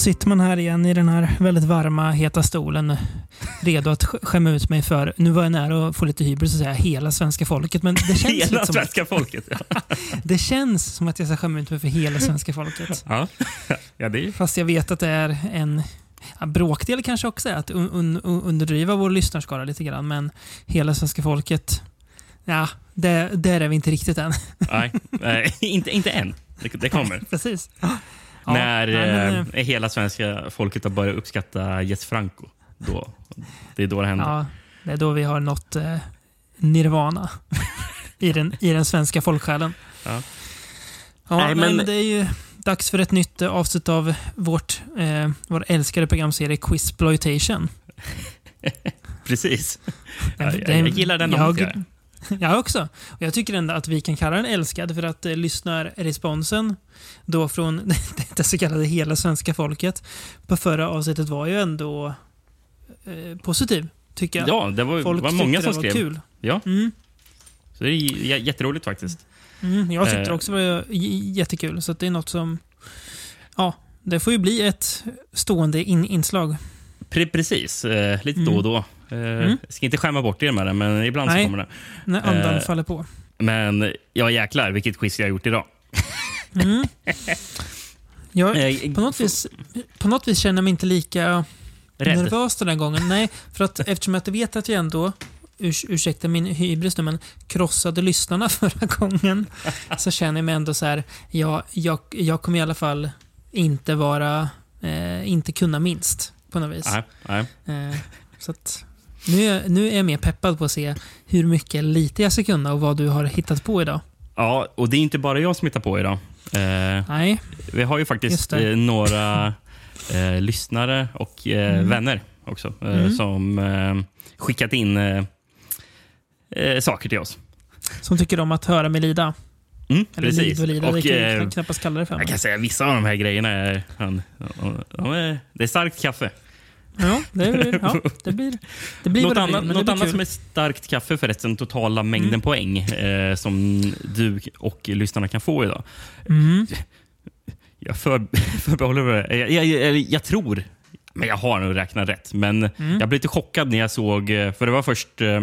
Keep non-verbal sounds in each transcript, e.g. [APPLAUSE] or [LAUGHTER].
Sitter man här igen i den här väldigt varma, heta stolen. Redo att sk- skämma ut mig för, nu var jag nära att få lite hybris och säga hela svenska folket. Men det känns, [LAUGHS] Hela som, svenska folket. Ja. [LAUGHS] det känns som att jag ska skämma ut mig för hela svenska folket. Ja. ja, det är. Fast jag vet att det är en ja, bråkdel kanske också är att un, un, un- underdriva vår lyssnarskara lite grann. Men hela svenska folket, ja, det, där är vi inte riktigt än. Nej, nej, inte, inte än. Det, det kommer. [LAUGHS] Precis. Ja, När nej, men, eh, hela svenska folket har börjat uppskatta Jess Franco. Då, det är då det händer. Ja, det är då vi har nått eh, nirvana i den, i den svenska folksjälen. Ja. Ja, Nej, men... men- det är ju dags för ett nytt eh, avsnitt av vårt, eh, vår älskade programserie Quizploitation. [LAUGHS] Precis. Ja, Den- jag, den- jag gillar den jag, jag. [LAUGHS] jag också. Och jag tycker ändå att vi kan kalla den älskad för att eh, lyssnarresponsen då från [LAUGHS] det så kallade hela svenska folket på förra avsnittet var ju ändå eh, positiv, tycker jag. Ja, det var, Folk var många som skrev. kul. Ja, Mm. så det är jätteroligt faktiskt. Mm, jag tyckte Eh. också det var jättekul. Så det är något som... Ja, det får ju bli ett stående in inslag. Pre precis, eh, lite Mm. då och då. Eh, Mm. Ska inte skämma bort er med det, men ibland Nej. så kommer det. När andan Eh. faller på. Men ja, jäklar vilket quiz jag har gjort idag. Mm. Jag, [LAUGHS] Eh, på, något vis, på något vis känner jag mig inte lika Rädd. nervös den här gången. Nej, för att eftersom jag vet att jag ändå, urs, ursäkta min hybris nu, men krossade lyssnarna [LAUGHS] förra gången, så känner jag mig ändå så här, ja, jag, jag kommer i alla fall inte vara, eh, inte kunna minst på något vis. Nej, nej. Eh, så att, nu, är, nu är jag mer peppad på att se hur mycket lite jag ska kunna och vad du har hittat på idag. Ja, och det är inte bara jag som hittar på idag. Eh, Nej, vi har ju faktiskt det. eh, några eh, lyssnare och eh, Mm. vänner också eh, Mm. som eh, skickat in saker till oss. som tycker om att höra mig lida. Mm, Eller precis. lid och lida, det Och, kan eh, jag knappast kalla det för. jag kan säga vissa av de här grejerna är, de är, det är starkt kaffe. Ja, det, blir, ja, [LAUGHS] det blir, det blir Något det blir, annat, men något blir annat som är starkt kaffe förresten, totala mängden Mm. poäng eh, som du och lyssnarna kan få idag. Mm. Jag för, [LAUGHS] förbehåller mig jag, jag, jag, jag tror, men jag har nog räknat rätt. Men Mm. jag blev lite chockad när jag såg, eh, för det var först eh,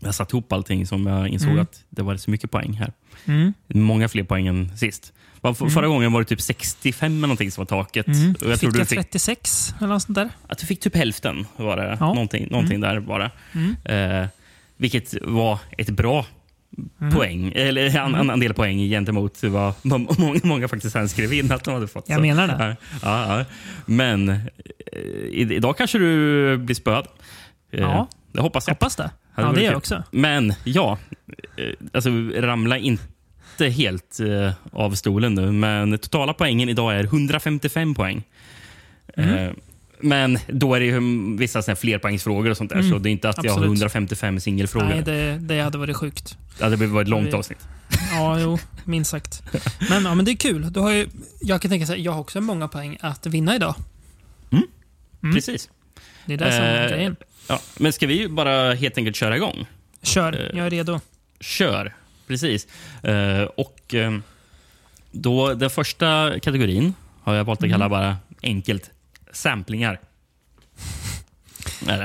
jag satte ihop allting som jag insåg Mm. att det var så mycket poäng här. Mm. Många fler poäng än sist. Var- Mm. Förra gången var det typ 65 eller någonting som var taket. Mm. Och jag Fick tror du jag fick, 36 eller något sånt där? att du fick typ hälften. Var det. Ja. Någonting, någonting där bara. Mm. Eh, vilket var ett bra Mm. poäng, eller en, en, en del poäng gentemot vad må- många, många faktiskt sen skrev in att de hade fått. Jag Så, menar det. Ja, ja. Men eh, idag kanske du blir spöad. Eh, Ja. Det hoppas jag. Hoppas det. Ja, det är jag också. Men ja, eh, alltså ramla inte helt eh, av stolen nu. Men totala poängen idag är 155 poäng. Mm. Eh, men då är det ju vissa såna flerpoängsfrågor och sånt där. Mm, Så det är inte att jag har absolut. 155 singelfrågor. Nej, det, det hade varit sjukt. Det hade blivit ett långt avsnitt. Ja, jo, minst sagt. Men, ja, men det är kul. Då har ju, jag kan tänka så här, jag har också många poäng att vinna idag. Mm. Precis. Det är det som är Eh, grejen. Ja, men ska vi bara helt enkelt köra igång? Kör, eh, jag är redo. Kör! Precis. Eh, och eh, då Den första kategorin har jag valt att kalla Mm. bara enkelt samplingar. [LAUGHS]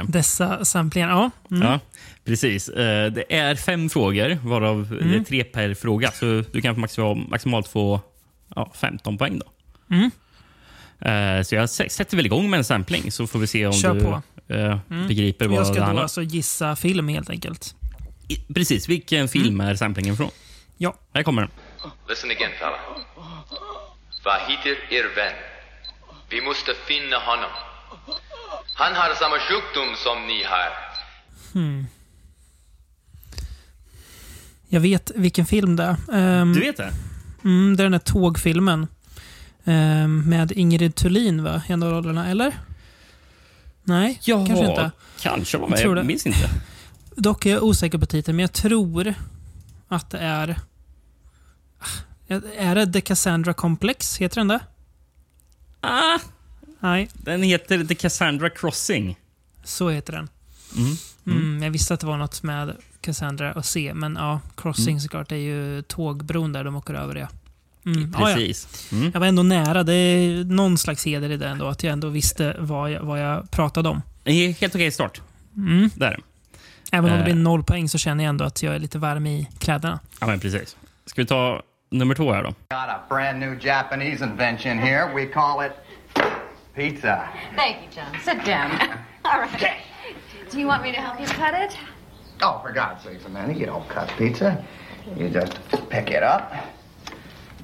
Dessa samplingar, ja. Mm. Ja, precis. Eh, det är fem frågor, varav det är Mm. tre per fråga. Så du kan maximal, maximalt få ja, 15 poäng. Då. Mm. Eh, så jag sätter väl igång med en sampling, så får vi se om Kör du på. eh, Mm. begriper vad Jag det ska då handlar om. alltså gissa film helt enkelt. Precis, vilken film är samplingen från? Ja. Här kommer den. Listen again, fella. Vad heter er vän? Vi måste finna honom. Han har samma sjukdom som ni har. Jag vet vilken film det är. Ehm, Du vet det? Mm, det är den där tågfilmen. Ehm, med Ingrid Thulin va? i en av rollerna, eller? Nej, kanske inte. kanske var Jag med. Jag det. minns inte. Dock är jag osäker på titeln, men jag tror att det är... Ah, Är det The Cassandra Complex? Heter den det? Ah, Nej, den heter The Cassandra Crossing. så heter den. Mm. Mm, jag visste att det var något med Cassandra och C, men ja, Crossing såklart. Det är ju tågbron där de åker över, ja. Mm. Ja, ja. Precis. Mm. Jag var ändå nära. Det är någon slags heder i det ändå. Att jag ändå visste vad jag, vad jag pratade om. Helt okej start. Mm. Där. Även om det Eh. blir noll poäng så känner jag ändå att jag är lite varm i kläderna. Ja, men precis. Ska vi ta nummer två här då? Got a brand new Japanese invention here. We call it pizza. Thank you, John. Sit down. [LAUGHS] All right. Do you want me to help you cut it? Oh, for God's sakes, Amanda, you don't cut pizza. You just pick it up,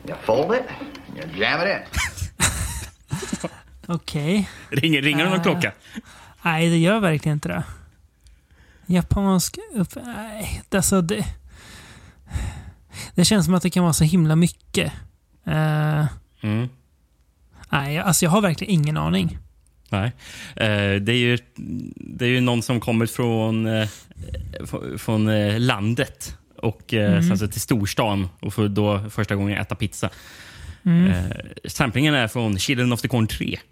you fold it, you jam it in. [LAUGHS] Okej. Ringer, ringer det någon Eh. klocka? Nej, det gör verkligen inte det. Japansk upp... Nej, alltså det... Det känns som att det kan vara så himla mycket. Eh, Mm. nej, alltså jag har verkligen ingen aning. Nej. Eh, det, är ju, det är ju någon som kommer från, eh, från eh, landet och eh, sen så till storstan och får då första gången äta pizza. Eh, samplingen är från Children of the Corn 3. [LAUGHS]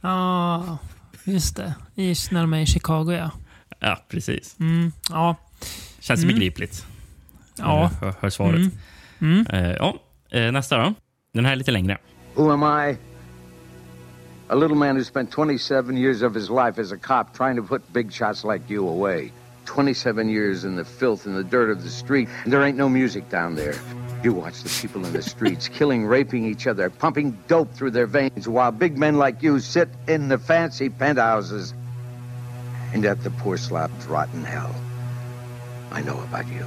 Ja, just det. I, när de är i Chicago, ja. Ja, precis. Mm, ja. Känns begripligt. Ja. Hör, hör svaret. Mm. Eh, ja, eh, nästa då. Den här är lite längre. Who am I? A little man who spent 27 years of his life as a cop trying to put big shots like you away. 27 years in the filth and the dirt of the street, and there ain't no music down there. You watch the people in the streets killing, raping each other, pumping dope through their veins, while big men like you sit in the fancy penthouses and at the poor slobs rot in hell. I know about you.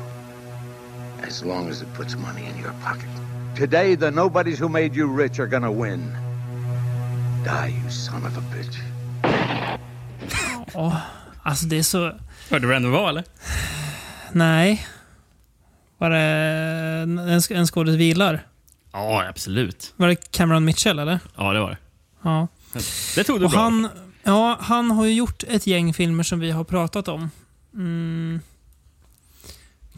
As long as it puts money in your pocket. Today, the nobodies who made you rich are gonna win. Die, you son of a bitch. Alltså det är så... Hörde du vem det var eller? Nej. Var det en, en skådis vilar? Ja, absolut. Var det Cameron Mitchell, eller? Ja, det var det. Ja. Det tog du Och bra. han, ja, han har ju gjort ett gäng filmer som vi har pratat om. Mm.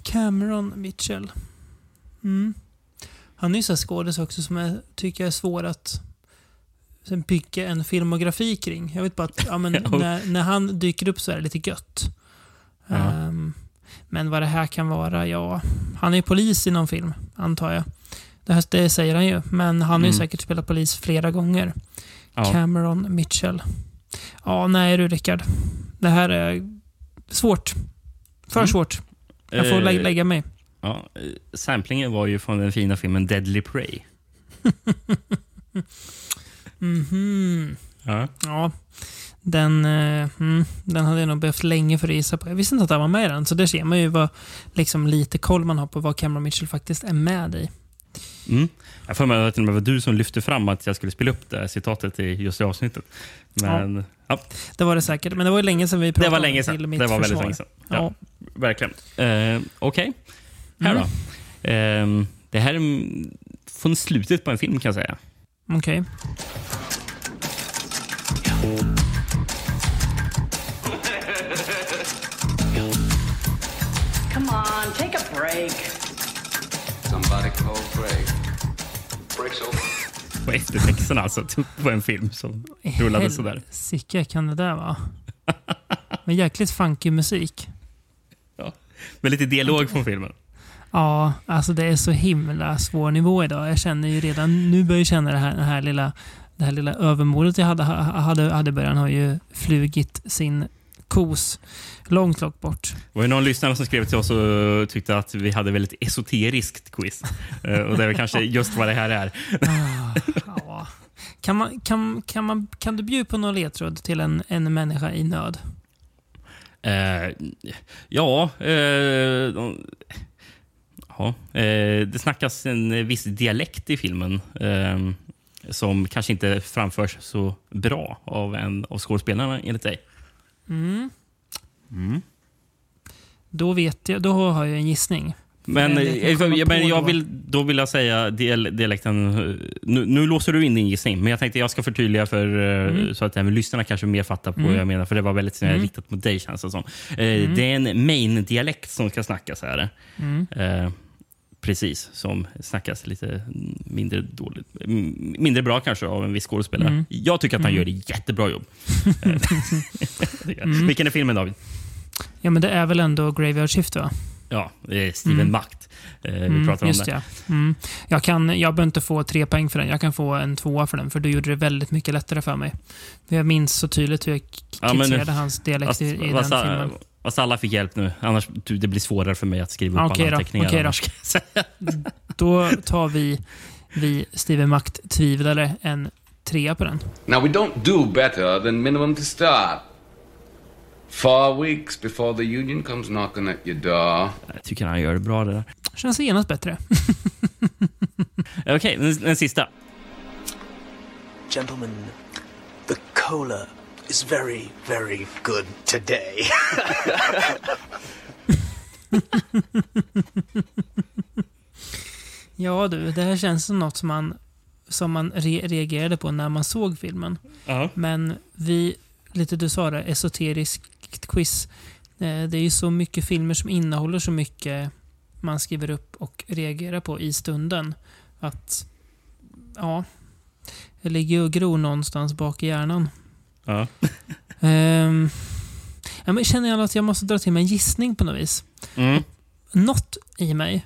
Cameron Mitchell. Mm. Han är ju så här skådis också som jag tycker är svår att sen bygga en filmografi kring. Jag vet bara att ja, men [LAUGHS] när, när han dyker upp så är det lite gött. Ja. Men vad det här kan vara, ja... Han är ju polis i någon film, antar jag. Det, här, det säger han ju, men han har ju Mm. säkert spelat polis flera gånger. Ja. Cameron Mitchell. Ja, nej du Rickard. Det här är svårt. För Mm. svårt. Jag får Eh, lä- lägga mig. Ja, eh, samplingen var ju från den fina filmen Deadly Prey. [LAUGHS] Mhm. Ja. Ja. Den, eh, mm, den hade jag nog behövt länge för att gissa på. Jag visste inte att han var med i den, så där ser man ju vad, liksom, lite koll man har på vad Cameron Mitchell faktiskt är med i. Mm. Jag får mig att det var du som lyfte fram att jag skulle spela upp det här citatet i just det avsnittet. Men ja. Det var det säkert, men det var länge sedan vi det pratade var om länge det sedan. till mitt Det var väldigt försvar. länge sedan. Ja, Ja. Verkligen. Eh, Okej, här då. Eh, det här är mm, från slutet på en film kan jag säga. Okej. Come På eftertexten alltså, på en film som rullade sådär. Helsike kan det där vara? Med jäkligt funky musik. Ja. Med lite dialog från filmen. Ja, alltså det är så himla svår nivå idag. Jag känner ju redan nu börjar jag känna det här, det här lilla det här lilla övermodet jag hade, hade, hade början har ju flugit sin kos långt, långt bort. Det var ju någon lyssnare som skrev till oss och tyckte att vi hade väldigt esoteriskt quiz. Eh, och det är väl kanske just vad det här är. Ja. Kan, man, kan, kan, man, kan du bjuda på någon ledtråd till en, en människa i nöd? Eh, ja, eh, de, ja eh, det snackas en viss dialekt i filmen eh, som kanske inte framförs så bra av en av skådespelarna enligt dig. Då vet jag, då har jag en gissning. Men, Men eh, på men jag vill, då vill jag säga dial, dialekten... eh, Nu, nu låser du in din gissning, men jag tänkte jag ska förtydliga för, eh, Mm. så att även lyssnarna kanske mer fattar på vad jag menar. För det var väldigt mm. riktat mot dig känns det som. Mm. Det är en main-dialekt som ska snackas här. Eh, precis, som snackas lite mindre dåligt. m- Mindre bra kanske av en viss skådespelare. Mm. Jag tycker att han gör ett jättebra jobb. [LAUGHS] Mm. Vilken är filmen David? Ja, men det är väl ändå Graveyard Shift, va? Ja, det är Steven Mm. Makt. Eh, vi Mm, pratar om just det. det. Mm. Jag, kan, jag behöver inte få tre poäng för den. Jag kan få en tvåa för den, för du gjorde det väldigt mycket lättare för mig. Jag minns så tydligt hur jag k- Ja, men- kritiserade hans dialekt Fast, i, i den fast, filmen. fast alla fick hjälp nu. Annars det blir svårare för mig att skriva upp Okej alla då, anteckningar. okej då. [LAUGHS] Då tar vi, vi Steven Makt-tvivlare en trea på den. Now, we don't do better than minimum to start. Four weeks before the union comes knocking at your door. Jag tycker han gör det bra det där. Känns genast bättre. [LAUGHS] Okej, den, den sista. Gentlemen, the cola is very, very good today. [LAUGHS] Ja du, det här känns som något som man, som man re reagerade på när man såg filmen. Ja. Men vi, lite du sa det, esoteriskt quiz. Eh, Det är ju så mycket filmer som innehåller så mycket man skriver upp och reagerar på i stunden. Att, ja, det ligger och gror någonstans bak i hjärnan. Ja. [LAUGHS] Ehm, ja, men känner jag att jag måste dra till med en gissning på något vis. Mm. Något i mig,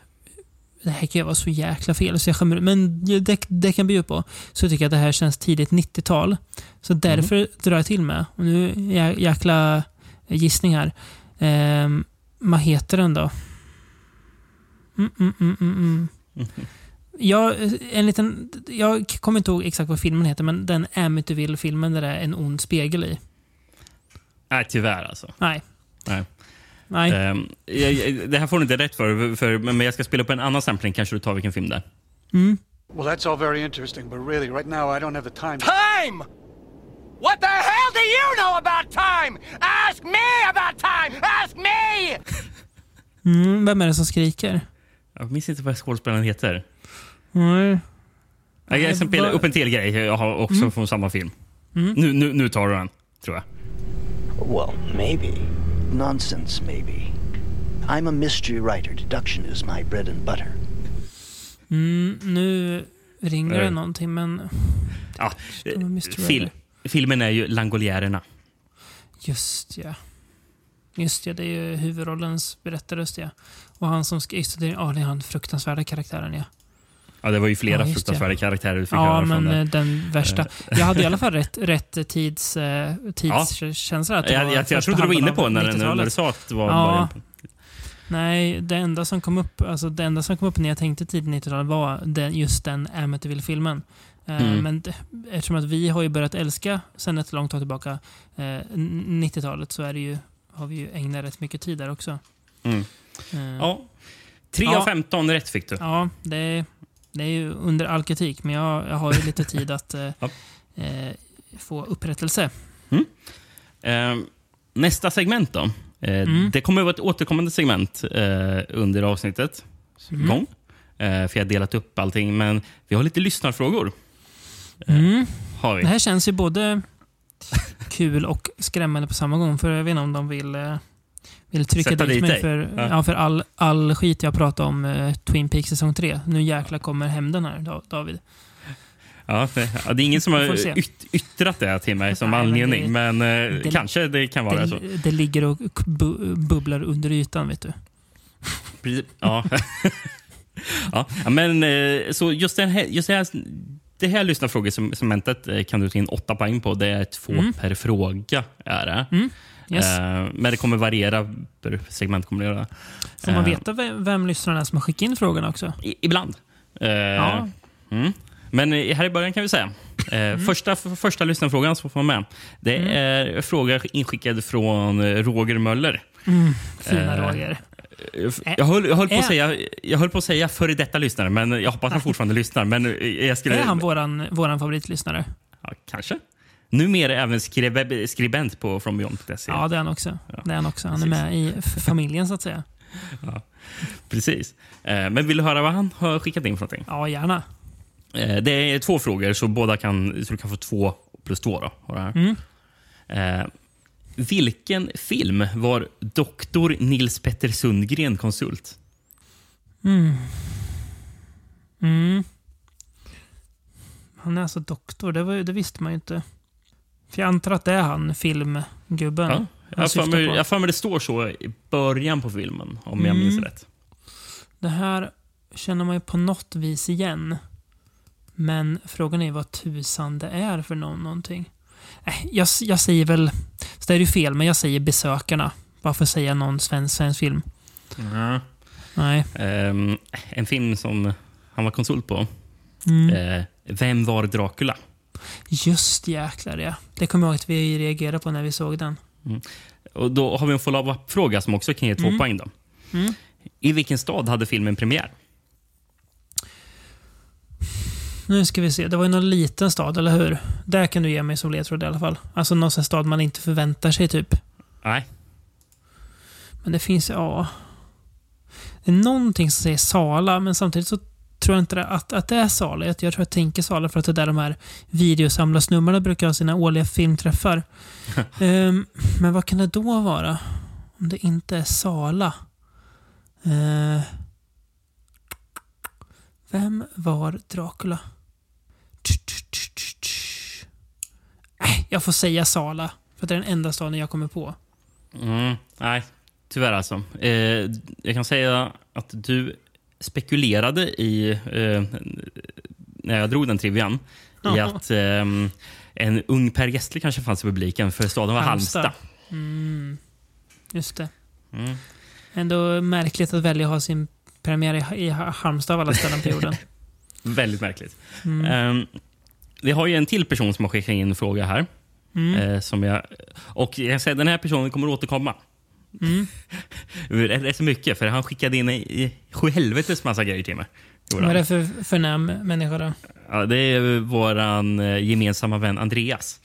det här kan ju vara så jäkla fel, så jag skämmer, men det, det kan bjuda på. Så tycker jag att det här känns tidigt 90-tal. Så därför drar jag till med, och nu jä, jäkla gissning här. Ehm, vad heter den då? Mm, mm, mm, mm, mm. [LAUGHS] Jag, en liten, jag kommer inte ihåg exakt vad filmen heter, men den Amityville-filmen där det är en ond spegel i. Nej, tyvärr alltså. Nej. Nej. Nej. Jag, jag- det här får du inte rätt för, för, men jag ska spela upp en annan sampling. Kanske du tar vilken film det är. Mm. Well, that's all very interesting, but really, right now, I don't have the time. Time! What the hell do you know about time? Ask me about time! Ask me! Mm, vem är det som skriker? Jag minns inte vad skådespelaren heter. Nej. Jag spela vad- upp en till grej jag har också Mm. från samma film. Mm. Nu, nu, nu tar du den, tror jag. well, maybe. Nonsense, maybe. I'm a mystery writer. Deduction is my bread and butter. Mm, nu ringer det någonting, men Ja, det filmen är ju Langoliärerna. just ja. Just ja, det är ju huvudrollens berättarröst ja. Och han som ska... Just det, ja, det är han fruktansvärda karaktären ja. Ja, det var ju flera Ja, fruktansvärda det. karaktärer du fick Ja, höra från men det. eh, den värsta. Eh. Jag hade i alla fall rätt, rätt tids, eh, tidskänsla. att det Jag, jag, jag trodde du var inne på när, när, när 90-talet. du sa att det var Ja. Nej, det enda som kom upp, alltså det enda som kom upp när jag tänkte tidigt 90-tal var den, just den Amityville-filmen. Eh, Mm. Men eftersom att vi har ju börjat älska sen ett långt tag tillbaka eh, n- 90-talet så är det ju, har vi ju ägnat rätt mycket tid där också. Mm. Eh, Ja. 3 Ja. av 15 rätt fick du. Ja, det, det är ju under all kritik, men jag, jag har ju lite tid att eh, Ja. eh, få upprättelse. Eh, nästa segment då. Eh, Mm. Det kommer att vara ett återkommande segment eh, under avsnittet. Mm. Gång. Eh, för jag har delat upp allting, men vi har lite lyssnarfrågor. Eh, Mm. Har vi. Det här känns ju både kul och skrämmande på samma gång. För jag vet inte om de vill, eh, vill trycka Sätta dit, dit mig dig. för, Ja. ja. för all, all skit jag pratade om eh, Twin Peaks säsong 3. Nu jäklar kommer hämnden här, Da- David. Ja, det, ja, det är ingen som har yt, yttrat det till mig som Nej, men anledning, det- men, eh, det- kanske det kan vara så. Det, det ligger och bu, bubblar under ytan, vet du. Precis. Ja. [LAUGHS] ja. men så just, den här, just det här, det här lyssnarfrågesegmentet eh, kan du ta in åtta poäng på. Det är två Mm. per fråga. Är det. Mm. Yes. Eh, men det kommer variera per segment. Kommer det göra. Får man Eh, veta vem, vem lyssnarna är som har skickat in frågorna också? i, ibland. Ja. mm. Men här i början kan vi säga. Eh, första, första lyssnarfrågan som får vara med. Det Mm. är en fråga inskickad från Roger Möller. Mm, fina Roger. Jag höll, jag, höll på att säga, jag höll på att säga före detta lyssnare, men jag hoppas han fortfarande lyssnar. Men eh, jag skulle, Är han våran, våran favoritlyssnare? ja, kanske. Numera även skribe, skribent på FromBeyond.se. Ja, det är han också. Det är han också. Han är med i familjen, så att säga. [LAUGHS] Ja, precis. Eh, Men vill du höra vad han har skickat in för någonting? Ja, gärna. Eh, Det är två frågor, så båda kan, så du kan få två plus två. Då. Mm. Vilken film var doktor Nils Petter Sundgren konsult? Mm. Mm. Han är alltså doktor, det, var, det visste man ju inte. För jag antar att det är han, filmgubben. Ja, Jag för mig- jag för mig det står så i början på filmen, om jag Mm. minns rätt. Det här känner man ju på något vis igen. Men frågan är vad tusan det är för nå- någonting. Äh, jag, jag säger väl... Så det är ju fel, men jag säger Besökarna. Bara för att säga någon svensk, svensk film. Ja. Nej. Ehm, en film som han var konsult på. Mm. Eh, Vem var Dracula? Just jäklar ja. Det kommer jag ihåg att vi reagerade på när vi såg den. Mm. Och då har vi en follow-up-fråga som också kan ge två Mm. poäng. Då. Mm. I vilken stad hade filmen premiär? Nu ska vi se. Det var ju någon liten stad, eller hur? Där kan du ge mig som ledtråd i alla fall. Alltså någon sån stad man inte förväntar sig, typ. Nej. Men det finns, ja... Det är någonting som säger Sala, men samtidigt så tror jag inte att, att det är Sala. Jag, tror jag tänker Sala för att det är där de här videosamlarsnubbarna brukar ha sina årliga filmträffar. [LAUGHS] Ehm, men vad kan det då vara? Om det inte är Sala? Eh, vem var Dracula? Nej, jag får säga Sala. För det är den enda staden jag kommer på. Mm, nej, tyvärr alltså. Eh, jag kan säga att du spekulerade i, eh, när jag drog den trivian, i att ehm, en ung Per Gessle kanske fanns i publiken, för staden var Halmstad. Mm, just det. Mm. Ändå märkligt att välja att ha sin premiär i, i Halmstad av alla ställen på jorden. [LAUGHS] Väldigt märkligt. Mm. Ehm, vi har ju en till person som har skickat in en fråga här. Mm. Eh, som jag, och jag säga, den här personen kommer återkomma. Mm. [LAUGHS] Rätt rätt så mycket, för han skickade in i sjuhelvetes massa grejer till mig. Vad är det för förnäm människa då? Ja, det är våran eh, gemensamma vän Andreas.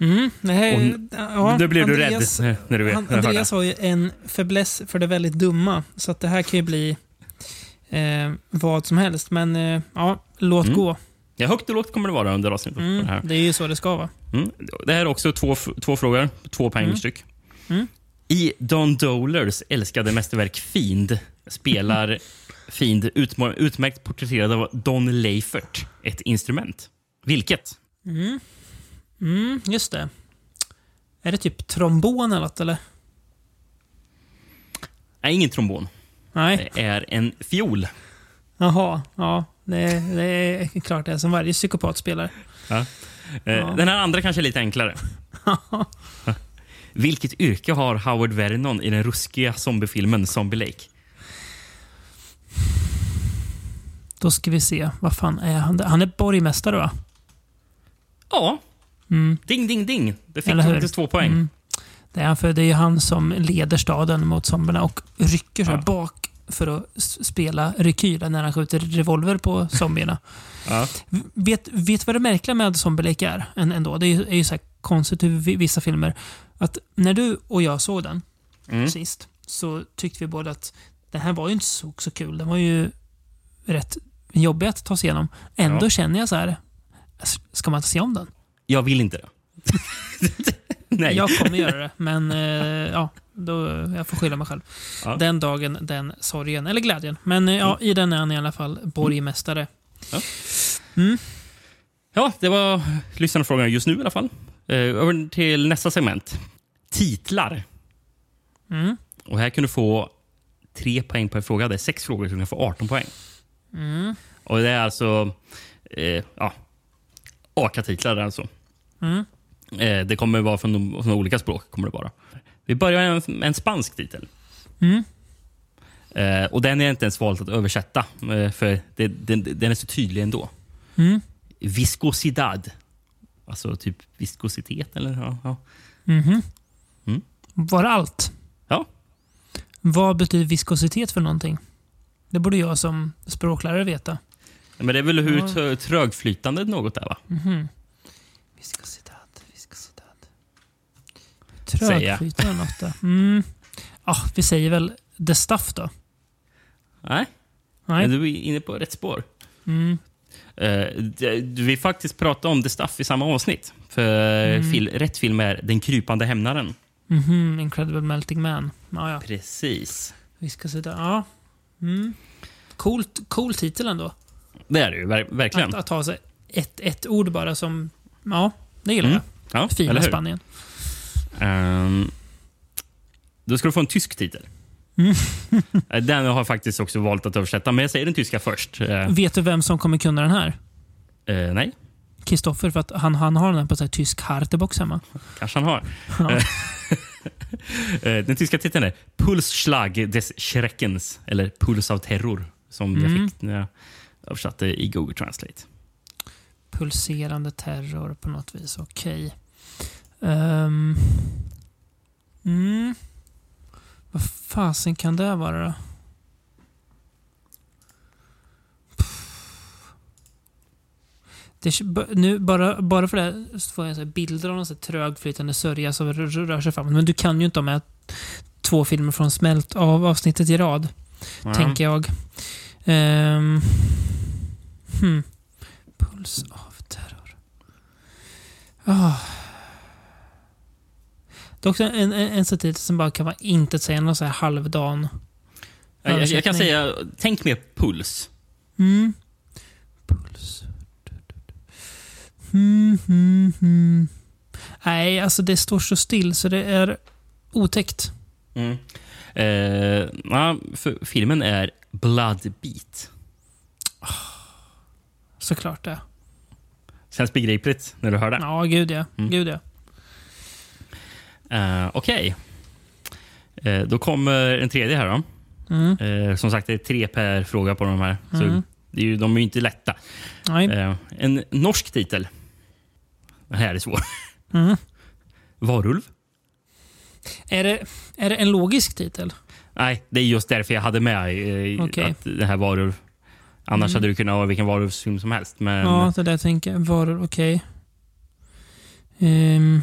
Mm, nej, Och ja, nu blev du Andreas, rädd när du vet- han, du. Andreas har ju en fäbless för det väldigt dumma. Så att det här kan ju bli eh, vad som helst. Men eh, ja, låt Mm. gå. Ja, högt och lågt kommer det vara under avsnittet. Mm, Det, här. det är ju så det ska vara. Mm. det här är också två, två frågor, två poäng Mm. styck. Mm. I Don Dolers älskade mästerverk Fiend spelar [LAUGHS] Fiend utmärkt porträtterad av Don Leifert ett instrument. Vilket? Mm. Mm, just det. Är det typ trombon eller något eller? Nej, ingen trombon. Nej. Det är en fiol. Jaha, ja. Det, det är klart det är som varje psykopat spelar. Ja. Eh, Ja. Den här andra kanske är lite enklare. [LAUGHS] Vilket yrke har Howard Vernon i den ruskiga zombiefilmen Zombie Lake? Då ska vi se. Vad fan är han? Han är borgmästare va? Ja. Mm. Ding, ding, ding. Det fick faktiskt två poäng. Mm. Det är han, för det är han som leder staden mot zombierna och rycker så Ja. bak för att spela rekyl när han skjuter revolver på zombierna. Ja. Vet, vet vad det märkliga med Zombie Lake är? än- Ändå? Det är ju, är ju så här konstigt vi- vissa filmer... Att när du och jag såg den Mm. sist så tyckte vi båda att den här var ju inte så, så kul. Den var ju rätt jobbig att ta sig igenom. Ändå Ja. känner jag så här. s- Ska man inte se om den? Jag vill inte det. [LAUGHS] Nej. Jag kommer göra det, men eh, ja, då, jag får skylla mig själv. Ja. Den dagen, den sorgen. Eller glädjen. Men eh, ja, i den är han i alla fall borgmästare. Ja. Mm. Ja, det var lyssnarfrågan just nu i alla fall. Eh, över till nästa segment. Titlar. Mm. Och här kan du få tre poäng per fråga. Det är sex frågor så du kan få 18 poäng. Mm. Och det är alltså eh, ja, AKA-titlar alltså. Mm. Eh, det kommer vara från, från olika språk. kommer det vara. Vi börjar med en, en spansk titel. Mm. Eh, och Den är inte ens valt att översätta, eh, för det, den, den är så tydlig ändå. Mm. Viscosidad. Alltså typ viskositet. Eller, ja, ja. Mhm. Mm. Var det allt? Ja. Vad betyder viskositet för någonting? Det borde jag som språklärare veta. Men det är väl hur Ja. trö- trögflytande något är, va? Viskositet, viskositet. Trögflytande något då. Mm. Ja, vi säger väl the stuff då. Nej. Nej. Du är inne på rätt spår. Mm. Eh, det- vi faktiskt pratade om The Stuff i samma avsnitt. För Mm. fil, rätt film är Den krypande hämnaren. Mhm, Incredible Melting Man. Ja, ja. Precis. Viskositet. Ja. Mm. Coolt, cool titel ändå. Det är det ju, ver- verkligen. Att, att ha sig ett, ett ord bara som... Ja, det gillar Mm. jag. Ja, Fina eller? Spanien. Ehm, då ska du få en tysk titel. Mm. Eh, Den har jag faktiskt också valt att översätta, men jag säger den tyska först. Eh, Vet du vem som kommer kunna den här? eh, nej, Kristoffer, för att han, han har den på så här tysk Hartebox hemma. kanske han har. Ja. Den tyska titeln är Pulsschlag des Schreckens, eller Puls av terror, som Mm. jag fick när jag översatte i Google Translate. Pulserande terror på något vis. Okej. Ehm. mm. Vad fasen kan det vara då? Det, nu, bara, bara för det så får jag så bilder av någon så här trögflytande sörja som rör, sig framåt. Men du kan ju inte ha med två filmer från Smält av avsnittet i rad. Ja. Tänker jag. Um, hmm. Puls av terror. Ah. Det är också en, en, en som bara kan vara intetsägande och så här halvdan. Jag, jag, jag kan säga, tänk mer puls. Mm. Puls. Mm, mm, mm. Nej, alltså det står så still så det är otäckt. Mm. Eh, för filmen är Bloodbeat. Såklart det. Känns begripligt när du hör det. Ja, gud ja. Mm. Gud ja. Eh, Okej. Eh, då kommer en tredje här. då. Mm. Eh, som sagt, det är tre per fråga på de här. Så Mm. det är ju, de är ju inte lätta. Nej. Eh, en norsk titel. Den här är svår. Mm. Varulv? Är, det, är det en logisk titel? Nej, det är just därför jag hade med eh, Okej. att det här varulv. Annars Mm. hade det kunnat vara vilken varulvsfilm som helst. Men Ja, det där tänker jag. Varor, okej. Ehm.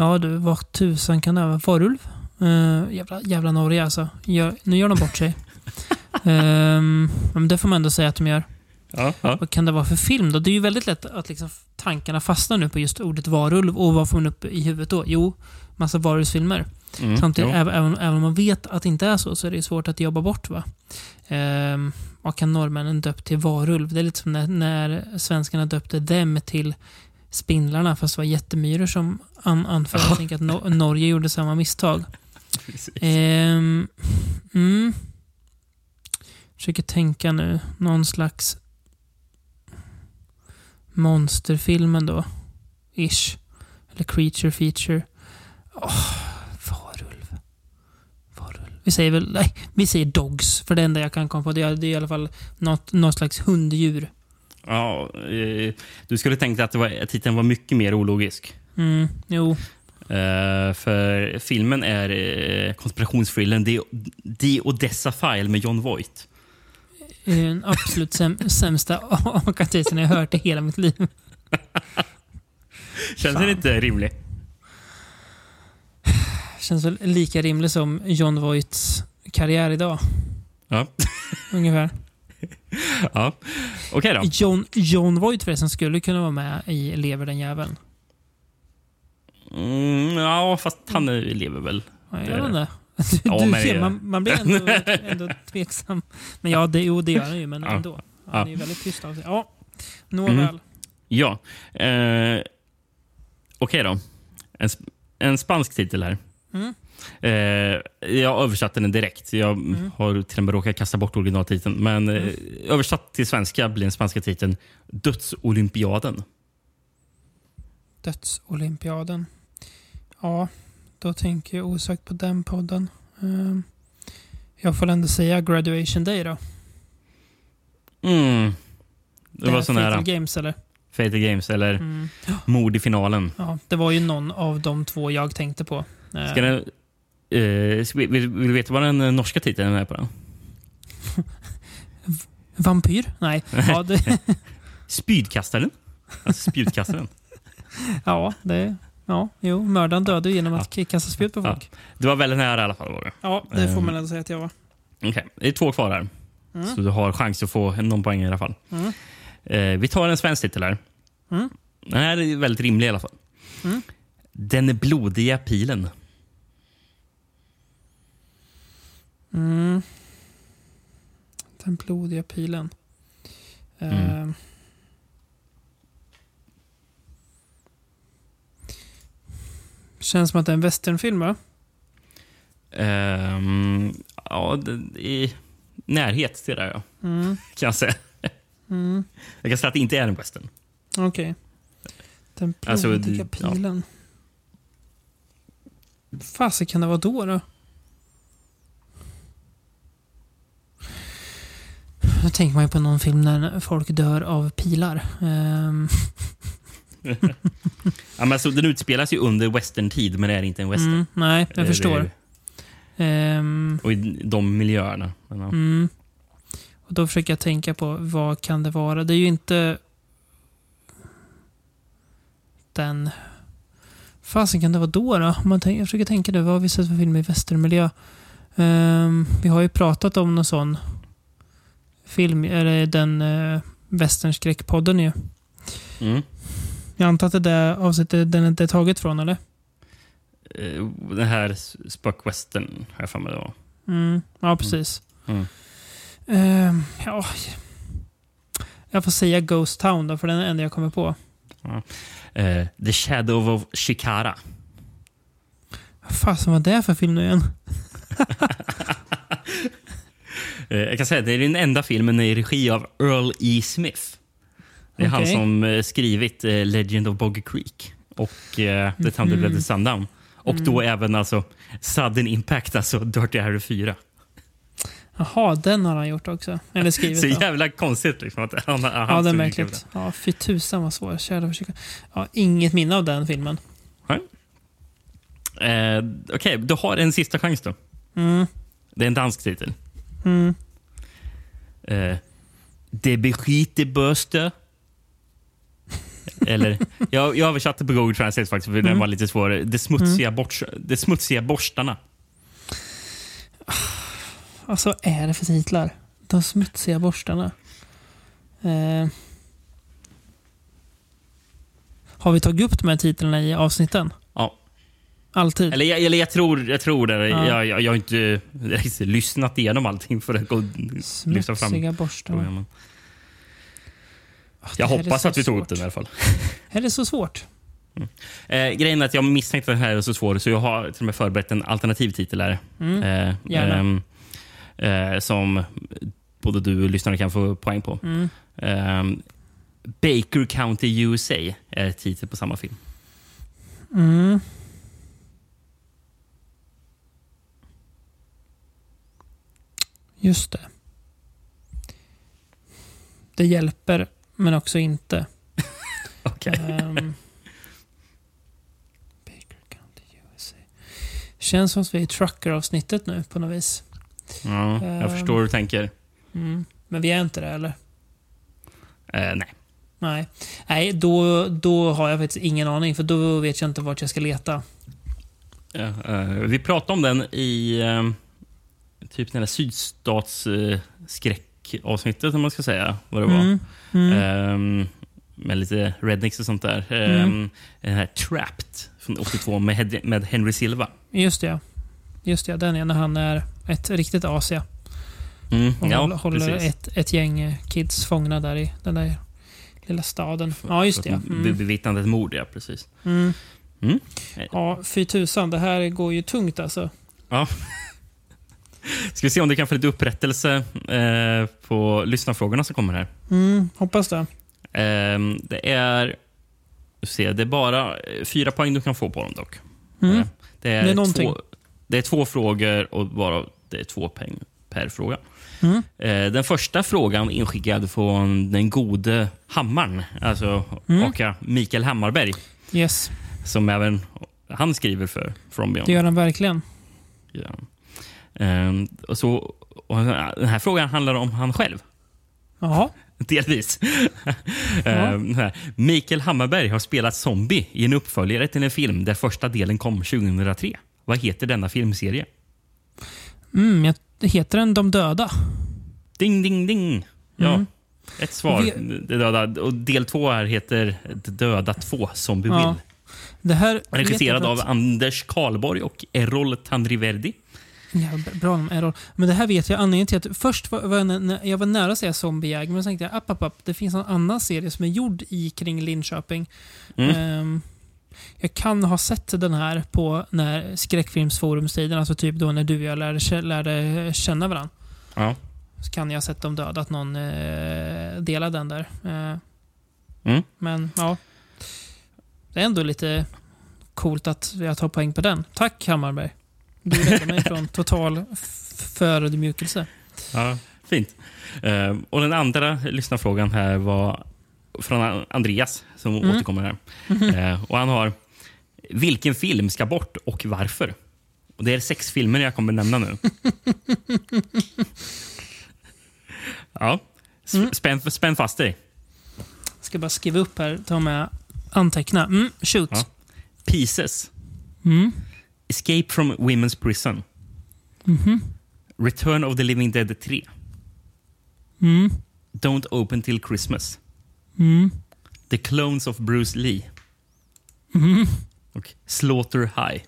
Ja du, vad tusan kan det vara? Varulv? Uh, jävla, jävla Norge alltså. Gör, nu gör de bort sig. [LAUGHS] Ehm, men det får man ändå säga att de gör. Ja, ja. Vad kan det vara för film då? Det är ju väldigt lätt att liksom tankarna fastnar nu på just ordet varulv. Och vad får man upp i huvudet då? Jo, massa varulvsfilmer. Mm, Samtidigt, även, även, även om man vet att det inte är så, så är det svårt att jobba bort. va? Ehm, vad kan norrmännen döpt till varulv? Det är lite som när, när svenskarna döpte dem till spindlarna, fast det var jättemyror som an, anförde. Jag tänker att no, Norge gjorde samma misstag. [LAUGHS] Ehm, mm. Försöker tänka nu. Någon slags monsterfilmen då. Ish. Eller creature feature. Åh, varulv. Varulv. Vi säger väl, nej, vi säger dogs. För det enda jag kan komma på det är, det är i alla fall något, något slags hunddjur. Ja, eh, du skulle tänkt att, det var, att titeln var mycket mer ologisk. Mm, jo. Eh, för filmen är uh, konspirationsthrillern The, The Odessa File med John Voight. Eh, Den absolut säm, [LAUGHS] sämsta akatisen jag hört i hela mitt liv. Känns det inte rimligt? Känns väl lika rimlig som John Voights karriär idag. Ja. Ungefär. [LAUGHS] ja. Okej då. John, John Voight förresten skulle kunna vara med i Lever den jäveln. Mm, ja, fast han eh, lever väl. Ja, Det- jag vet inte. Ja, Du, ser, det- man, man blir ändå, [LAUGHS] ändå tveksam. Men ja, det, jo, det gör han ju, men Ja. ändå. Han Ja. är ju väldigt tyst av sig. Ja, nåväl. Mm. Ja. Eh, Okej då. En, en spansk titel här. Mm. Eh, jag översatte den direkt. Jag Mm. har till och med råkat kasta bort originaltiteln. Men eh, översatt till svenska blir den spanska titeln Dödsolympiaden. Dödsolympiaden. Ja, då tänker jag osökt på den podden. Ehm, jag får ändå säga Graduation Day då. Mm. Det var här så nära. Fatal Games eller? Fatal Games eller Mm. Mord i finalen. Ja, det var ju någon av de två jag tänkte på. Ska den, eh, vi- vill, vill du veta vad den eh, norska titeln är på den? [LAUGHS] Vampyr? Nej. Ja, det, [LAUGHS] Spydkastaren. Alltså spjutkastaren. [LAUGHS] ja, det, ja jo, mördaren dödade ju genom att kasta spjut på Ja. folk. Det var väldigt nära i alla fall. Var det. Ja, det får man ändå säga att jag var. Okej, det är två kvar här. Mm. Så du har chans att få någon poäng i alla fall. Mm. Eh, vi tar en svensk titel här. Mm. Den här är väldigt rimlig i alla fall. Mm. Den blodiga pilen. Mm. Den blodiga pilen. Mm. Ehm. Känns som att det är en westernfilm, va? Ehm, ja, i närhet till det, ja. Mm. Kan jag säga. Mm. Jag kan säga att det inte är en western. Okej. Den Alltså, blodiga ja. pilen. Vad fasen kan det vara då? då? Då tänker man ju på någon film när folk dör av pilar. Ehm, [LAUGHS] ja, men alltså, den utspelas ju under western-tid, men det är inte en western. mm, nej, jag det förstår. är- Ehm, Och i de miljöerna. Men, ja. Mm. Och då försöker jag tänka på vad kan det vara? Det är ju inte den... Fasen kan det vara då? då? Man tänker, jag försöker tänka det. Vad har vi sett för film i västermiljö? Ehm, vi har ju pratat om någon sån film, eller den uh, västernskräckpodden ju. Mm. Jag antar att det där avsnittet den inte är taget från, eller? Eh, Den här spökwestern, har jag för mig det var. Mm. Ja, precis. Mm. Ehm, ja. Jag får säga Ghost Town då, för den är den enda jag kommer på. Ja. Eh, The Shadow of Shikara. Vad fasen var det för film nu igen? [LAUGHS] Eh, jag kan säga att det är den enda filmen i regi av Earl E. Smith. Det är han Okej. som eh, skrivit eh, Legend of Boggy Creek och The Thunder. Blood the Sundown. Och då även alltså Sudden Impact, alltså Dirty Harry 4. Jaha, den har han gjort också. Eller skrivit. [LAUGHS] Så då. jävla konstigt liksom att han, han Ja, det är märkligt. Ja, fy tusan vad svår. Kära. Ja, inget minne av den filmen. det. Eh, Okej, du har en sista chans då. Mm. Det är en dansk titel. Mm. Eh, Det beskite börste. [LAUGHS] Eller, jag, jag översatte på Google Translate faktiskt, för den Mm. var lite svårare. Det smutsiga, bort, det smutsiga borstarna. Alltså, är det för titlar? De smutsiga borstarna. Eh. Har vi tagit upp de här titlarna i avsnitten? Alltid? Eller, jag, eller jag tror, jag tror det. Ja. Jag, jag, jag har inte lyssnat igenom allting för att gå, lyfta fram Smutsiga borstarna. programmen. Ah, det Jag hoppas att vi tog upp svårt. den i alla fall. Är det så svårt? Eh, grejen är att jag misstänkte att den här är så svår, så jag har till och med förberett en alternativ titel här. Mm. Eh, ehm, eh, som både du och lyssnarna kan få poäng på. Mm. Ehm, Baker County USA är titel på samma film. Just det. Det hjälper, men också inte. [LAUGHS] Okej. Ehm. Baker County, USA. Känns som att vi är i trucker-avsnittet nu på något vis. Ja, jag Ehm. förstår hur du tänker. Mm. Men vi är inte det, eller? Eh, nej. Nej, Nej då, då har jag faktiskt ingen aning, för då vet jag inte vart jag ska leta. Ja, eh, vi pratade om den i eh, typ den där sydstatsskräckavsnittet, om man ska säga vad det var. Mm. Mm. Ehm, med lite rednecks och sånt där. Ehm, Mm. Den här Trapped från 82 med, med Henry Silva. Just det. Just det, den är när han är ett riktigt as, ja. Mm, Och ja, håller, håller precis. ett, ett gäng kids fångna där i den där lilla staden. Ja, just det. Mm. Bevittnat ett mord, ja. Precis. Mm. Mm. Ja, fy tusan. Det här går ju tungt alltså. Ja. Ska vi se om du kan få lite upprättelse eh, på lyssnarfrågorna som kommer här. Mm, hoppas det. Ehm, det är... Se, det är bara eh, fyra poäng du kan få på dem dock. Mm. Eh, Det, är Det är två, det är två frågor och bara det är två poäng per fråga. Mm. Eh, Den första frågan inskickad från den gode Hammaren, alltså Mm. aka Mikael Hammarberg, Yes, som även han skriver för From Beyond. det gör han verkligen. Ja. Ehm, och så, och den här frågan handlar om han själv. Jaha. Delvis. [LAUGHS] Ehm, här. Mikael Hammarberg har spelat zombie i en uppföljare till en film där första delen kom 2003. Vad heter denna filmserie? Mm, jag, heter den De döda? Ding, ding, ding. Ja, Mm. ett svar. Vi- döda. Och del två här heter döda 2, Zombie Ja. Det här vet Regisserad av att- Anders Karlborg och Errol Tandriverdi. Ja, bra om Errol. Men det här vet jag anledningen till att först var, var jag, jag var nära att säga Zombiejägare, men så tänkte jag app, app, app, det finns en annan serie som är gjord i kring Linköping. Mm. Ehm, jag kan ha sett den här på när skräckfilmsforumstiden, alltså typ då när du och jag lärde, lärde känna varandra. Ja. Så kan jag ha sett dem döda, att någon eh, delade den där. Eh, Mm. Men ja. Det är ändå lite coolt att jag tar poäng på den. Tack Hammarberg. Du räddade mig från total förödmjukelse. Ja, fint. Eh, och den andra lyssnarfrågan här var från Andreas som Mm. återkommer här. Eh, och han har Vilken film ska bort och varför? Och Det är sex filmer jag kommer nämna nu. [LAUGHS] ja. Mm. Spänn, spänn fast dig. Ska bara skriva upp här, ta med anteckna. Mm, shoot. Ja. Pieces. Mm. Escape from Women's Prison. Mhm. Return of the Living Dead 3. Mm. Don't Open Till Christmas. Mm. The Clones of Bruce Lee. Mm. Och Slaughter High.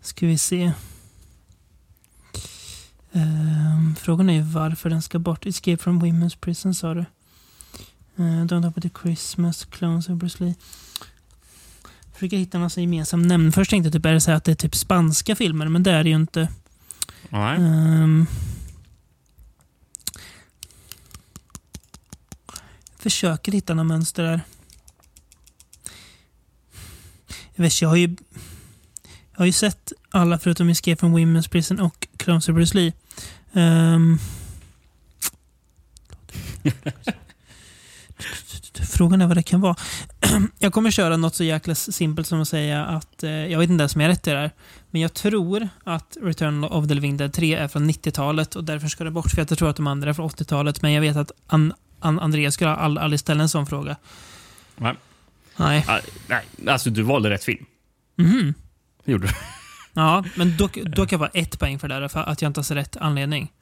Ska vi se. Ehm, frågan är varför den ska bort. Escape from Women's Prison sa du. Uh, Don't Open to Christmas, Clones of Bruce Lee. Försöker hitta någon sån gemensam nämnare. Först tänkte jag typ, är det så att det är typ spanska filmer, men det är det ju inte. Nej. Ehm. försöker hitta några mönster där. Jag vet, jag har ju jag har ju sett alla förutom Escape from Women's Prison och Clones of Bruce Lee. [LAUGHS] [LAUGHS] Ehm. Frågan är vad det kan vara. [CLEARS THROAT] Jag kommer köra något så jäkla simpelt som att säga att, eh, jag vet inte ens om jag har rätt i det här, men jag tror att Return of the Living Dead 3 är från 90-talet och därför ska det bort, för jag tror att de andra är från 80-talet, men jag vet att An An Andreas skulle all, aldrig ställa en sån fråga. Nej. Nej. Ah, nej, alltså du valde rätt film. Mhm. Det gjorde du. [LAUGHS] Ja, men då, då kan jag vara ett poäng för det där, för att jag inte har rätt anledning.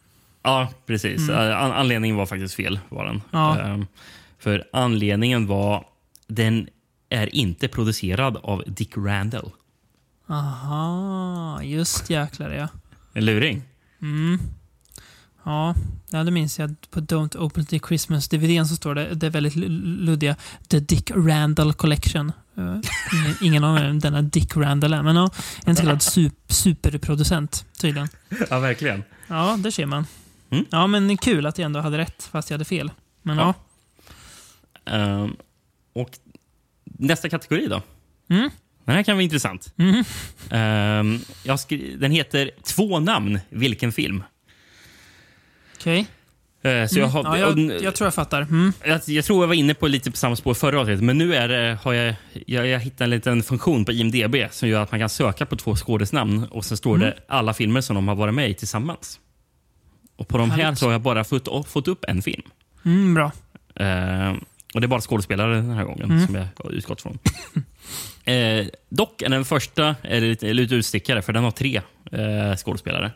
Ja, precis. Mm. Eh, An anledningen var faktiskt fel. Var den. Ja. Ehm, för anledningen var den är inte producerad av Dick Randall. Aha, just jäklar ja. En luring. Mm. Ja, ja, det minns jag. På Don't Open the Christmas DVDn så står det, det är väldigt luddiga, The Dick Randall Collection. Eh, ingen, [LAUGHS] ingen aning om denna Dick Randall är, men ja, en så kallad sup, superproducent tydligen. Ja, verkligen. Ja, det ser man. Mm. Ja, men kul att jag ändå hade rätt, fast jag hade fel. Men ja. Ehm, och nästa kategori då? Mm. Den här kan vara intressant. Mhm. Ehm, jag den heter Två namn, vilken film? Okej. Eh, så jag, har, Mm. Ja, jag, jag tror jag fattar. Mm. jag, jag tror jag var inne på lite på samma spår förra avsnittet, men nu är det, har jag, jag, jag hittat en liten funktion på IMDB som gör att man kan söka på två skådisnamn och sen står Mm. det alla filmer som de har varit med i tillsammans. Och På de här Härligt. så har jag bara fått, fått upp en film. Mm, bra. Eh, och Det är bara skådespelare den här gången Mm. som jag har utgått från. [LAUGHS] eh, dock är den första är lite, lite utstickare, för den har tre eh, skådespelare.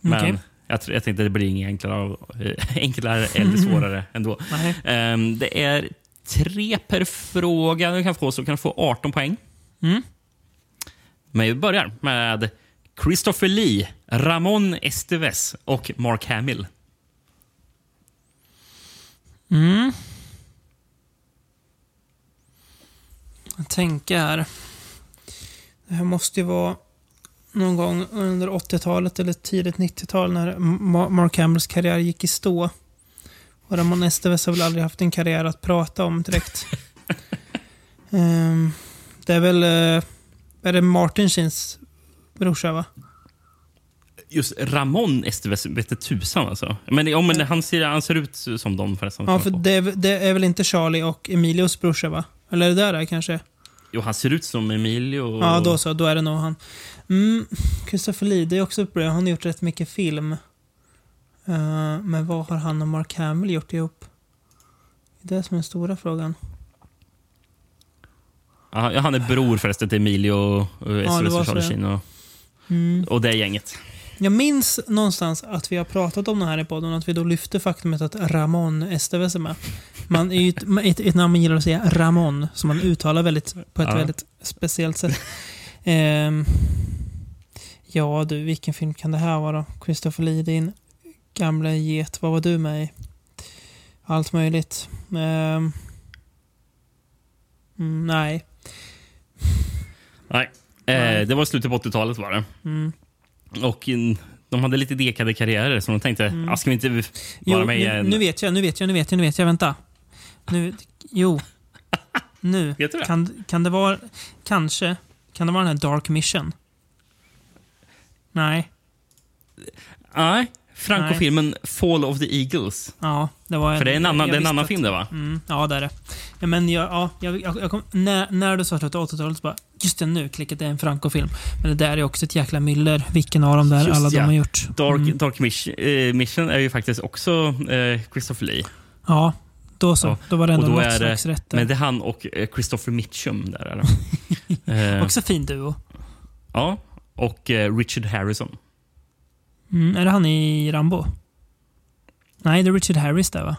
Men Okej. jag, jag tänkte att det blir inget enklare, eh, [LAUGHS] enklare eller svårare [LAUGHS] ändå. Eh, det är tre per fråga du kan få, så du kan få 18 poäng. Mm. Men vi börjar med Christopher Lee, Ramon Estevez och Mark Hamill. Mm. Jag tänker här. Det här måste ju vara någon gång under 80-talet eller tidigt 90-tal när Ma- Mark Hamills karriär gick i stå. Och Ramon Estevez har väl aldrig haft en karriär att prata om direkt. [LAUGHS] Ehm, det är väl... eh, är det Martin Sheens brorsa, va? Just Ramon Estevez vete tusan alltså. Men, ja, men han, ser, han ser ut som dem förresten. Ja, för det är, det är väl inte Charlie och Emilios brorsa, va? Eller det där är, kanske? Jo, han ser ut som Emilio. Ja, då så. Då är det nog han. Mm, Christopher Lee, det är också bra. Han har gjort rätt mycket film. Eh, men vad har han och Mark Hamill gjort ihop? Det är det som är den stora frågan. Ja, han är bror förresten till Emilio och och Charlie ja. Sheen och, Mm. och det gänget. Jag minns någonstans att vi har pratat om det här i podden, att vi då lyfte faktumet att Ramon Estevez är med. Man är ju ett, ett, namn man gillar att säga, Ramon, som man uttalar väldigt, på ett Ja. väldigt speciellt sätt. [LAUGHS] Ehm, ja du, vilken film kan det här vara? Christopher Lee, din gamla get. Vad var du med i? Allt möjligt. Ehm, Mm, nej. Nej. Eh, det var slutet på 80-talet var det. Mm. Och de hade lite dekade karriärer så de tänkte, Mm. ah, ska vi inte vara Jo, med nu, en... nu vet jag, nu vet jag, nu vet jag, nu vet jag. Vänta. Nu, jo. Nu. Vet du det? Kan, kan det vara... Kanske. Kan det vara den här Dark Mission? Nej. Nej. Franco-filmen Fall of the Eagles. Ja, det var För det är en annan, det är en annan film det va? Mm, ja, det är det. Ja, men jag, ja, jag, jag, kom, när, när du sa slutet av 80-talet så bara, just det, nu klickade det en Franco-film. Men det där är också ett jäkla myller. Vilken av dem där Just alla ja. de har gjort. Dark, Mm. Dark Mission, eh, Mission är ju faktiskt också eh, Christopher Lee. Ja, då så. Ja. Då var det ändå Och då något är det- slags rätt där. Men det är han och eh, Christopher Mitchum där. Är [LAUGHS] eh, Också fin duo. ja, och eh, Richard Harrison. Mm, är det han i Rambo? Nej, det är Richard Harris där va?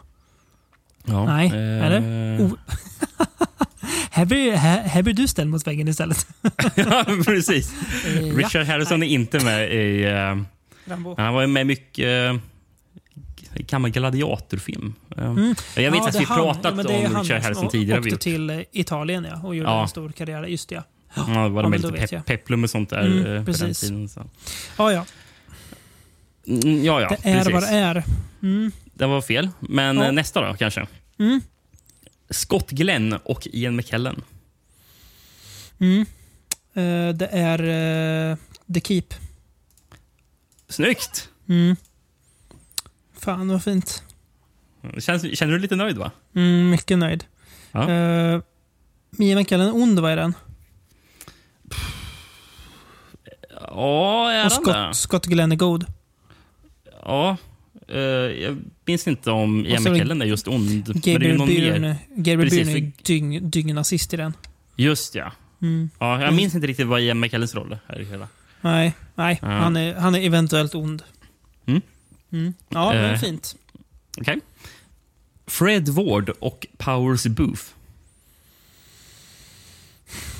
Ja, Nej, eh, eller? Oh. [LAUGHS] här, blir, här, här blir du ställd mot väggen istället. [LAUGHS] ja, precis. Eh. Richard Harrison är inte med i... Eh, Rambo. han var med mycket... Eh, gammal gladiatorfilm. Mm. Jag vet Ja, att vi han. pratat Ja, om han Richard Harrison tidigare. åkte Vi- till Italien ja, och gjorde Ja. en stor karriär. Just det, ja. Ja, det var Ja, då lite vet pe jag. peplum och sånt där Mm, eh, på den tiden. Så. Ja, ja. Mm, ja, ja, Det är precis. vad det är. Mm. Det var fel. Men Ja. eh, nästa då, kanske? Mm. Scott Glenn och Ian McKellen. Mm. Eh, det är eh, The Keep. Snyggt! Mm. Fan vad fint. Känns, känner du dig lite nöjd, va? Mm, mycket nöjd. Ja. Uh, Mia McKellen ond, vad är den? Ja, är Och han det? Scott, Scott Glenn är god. Ja. eh, jag minns inte om Ian McKellen är just ond. Gabriel Byrne är dyng, dyngnazist i den. Just ja. Mm. ja. Jag Mm. minns inte riktigt vad Ian McKellens roll är här i hela. Nej, nej Ja. han, är, han är eventuellt ond. Mm. Mm. Ja, men Eh. fint. Okej. Fred Ward och Powers Booth.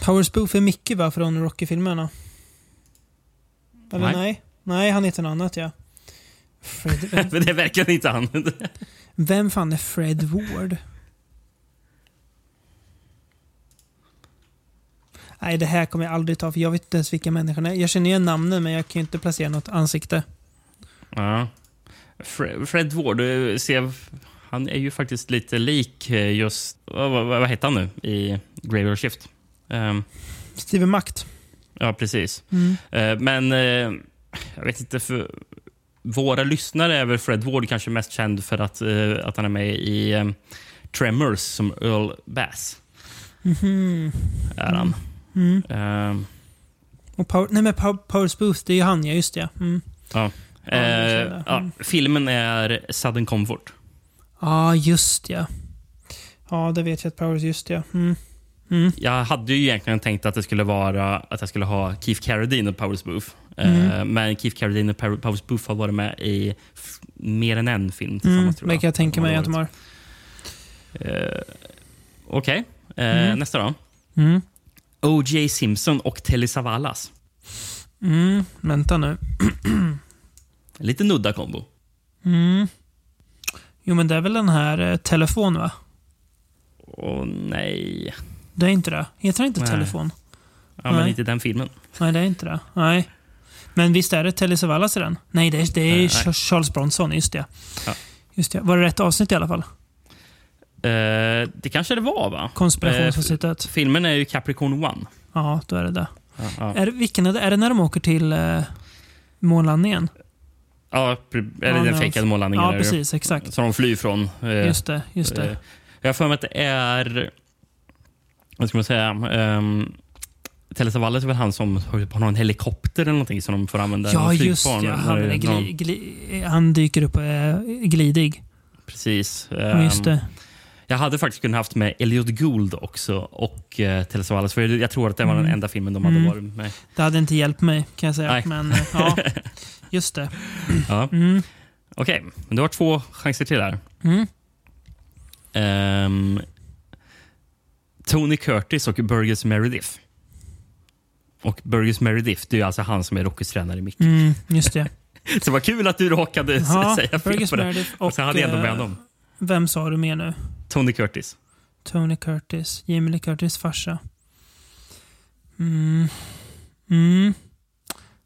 Power Spoof är Mickey va, från Rocky-filmerna? Eller Nej. nej. nej? han heter något annat ja. Fred, [LAUGHS] Men det verkar inte han. vem fan är Fred Ward? Nej, det här kommer jag aldrig ta för jag vet inte ens vilka människorna är. Jag känner igen namnen men jag kan ju inte placera något ansikte. Ja. Fred, Fred Ward, eh, ser, han är ju faktiskt lite lik eh, just... Vad, vad, vad heter han nu i Graveyard Shift? Um, Steven Macht. ja, precis. Mm. Eh, men eh, jag vet inte, för våra lyssnare är väl Fred Ward kanske mest känd för att, att han är med i eh, Tremors som Earl Bass. Mhm. Är han. Mm. Eh, Och Power, nej men Power, Spoof, det är ju han ja, just det. Mm. ja. Eh, ja, Mm. filmen är Sudden Comfort. Ja, just ja. Ja, det vet jag att Powers, just ja. Mm. Mm. Jag hade ju egentligen tänkt att det skulle vara att jag skulle ha Keith Carradine och Powers Booth. Mm. Eh, men Keith Carradine och Power- Powers Booth har varit med i mer än en film Mm. tillsammans. tror Det jag. kan jag tänka mig att de har. Eh, Okej, Eh, Mm. nästa då. Mm. O.J. Simpson och Telly Savalas. Mm. Vänta nu. [CLEARS THROAT] Lite nudda kombo. Mm. Jo, men det är väl den här eh, telefon va? Åh nej. Det är inte det? Heter det inte Nej. telefon? Ja, men Nej. inte den filmen. Nej, det är inte det. Nej. Men visst är det Telly Savalas i den? Nej, det är, det är Nej, nej. Ch- Charles Bronson. Just det. Ja. Just det. Var det rätt avsnitt i alla fall? Eh, det kanske det var, va? Konspirationsavsnittet. Eh, filmen är ju Capricorn One. Ja, då är det det. Ja, ja. Är, det- vilken är det? Är det när de åker till eh, månlandningen? Ja, eller Ja, den fejkade månlandningen. Ja, precis. Exakt. Som de flyr från. eh, Just det. Just det. eh, Jag har för mig att det är... Vad ska man säga? Um, Tele Savalas är väl han som har någon helikopter eller någonting som de får använda. Ja, just ja. Han, någon- gli, gli, han dyker upp och är glidig. Precis. Ja, just Ehm, det. Jag hade faktiskt kunnat haft med Elliot Gould också och uh, Tele Savalas. För jag tror att det var den Mm. enda filmen de Mm. hade varit med Det hade inte hjälpt mig, kan jag säga. Nej. Men eh, ja, [LAUGHS] just det. Ja. Mm. Okej, men du har två chanser till här. Mm. Ehm, Tony Curtis och Burgess Meredith. Och Burgess Meredith, det är alltså han som är Rockys tränare i Mickey. Mm, just det. [LAUGHS] Så var kul att du råkade Ja, säga fel Burgess på det. Meredith Och så hade jag ändå med eh, honom. Vem sa du mer nu? Tony Curtis. Tony Curtis. Jamie Lee Curtis farsa. Mm. Mm.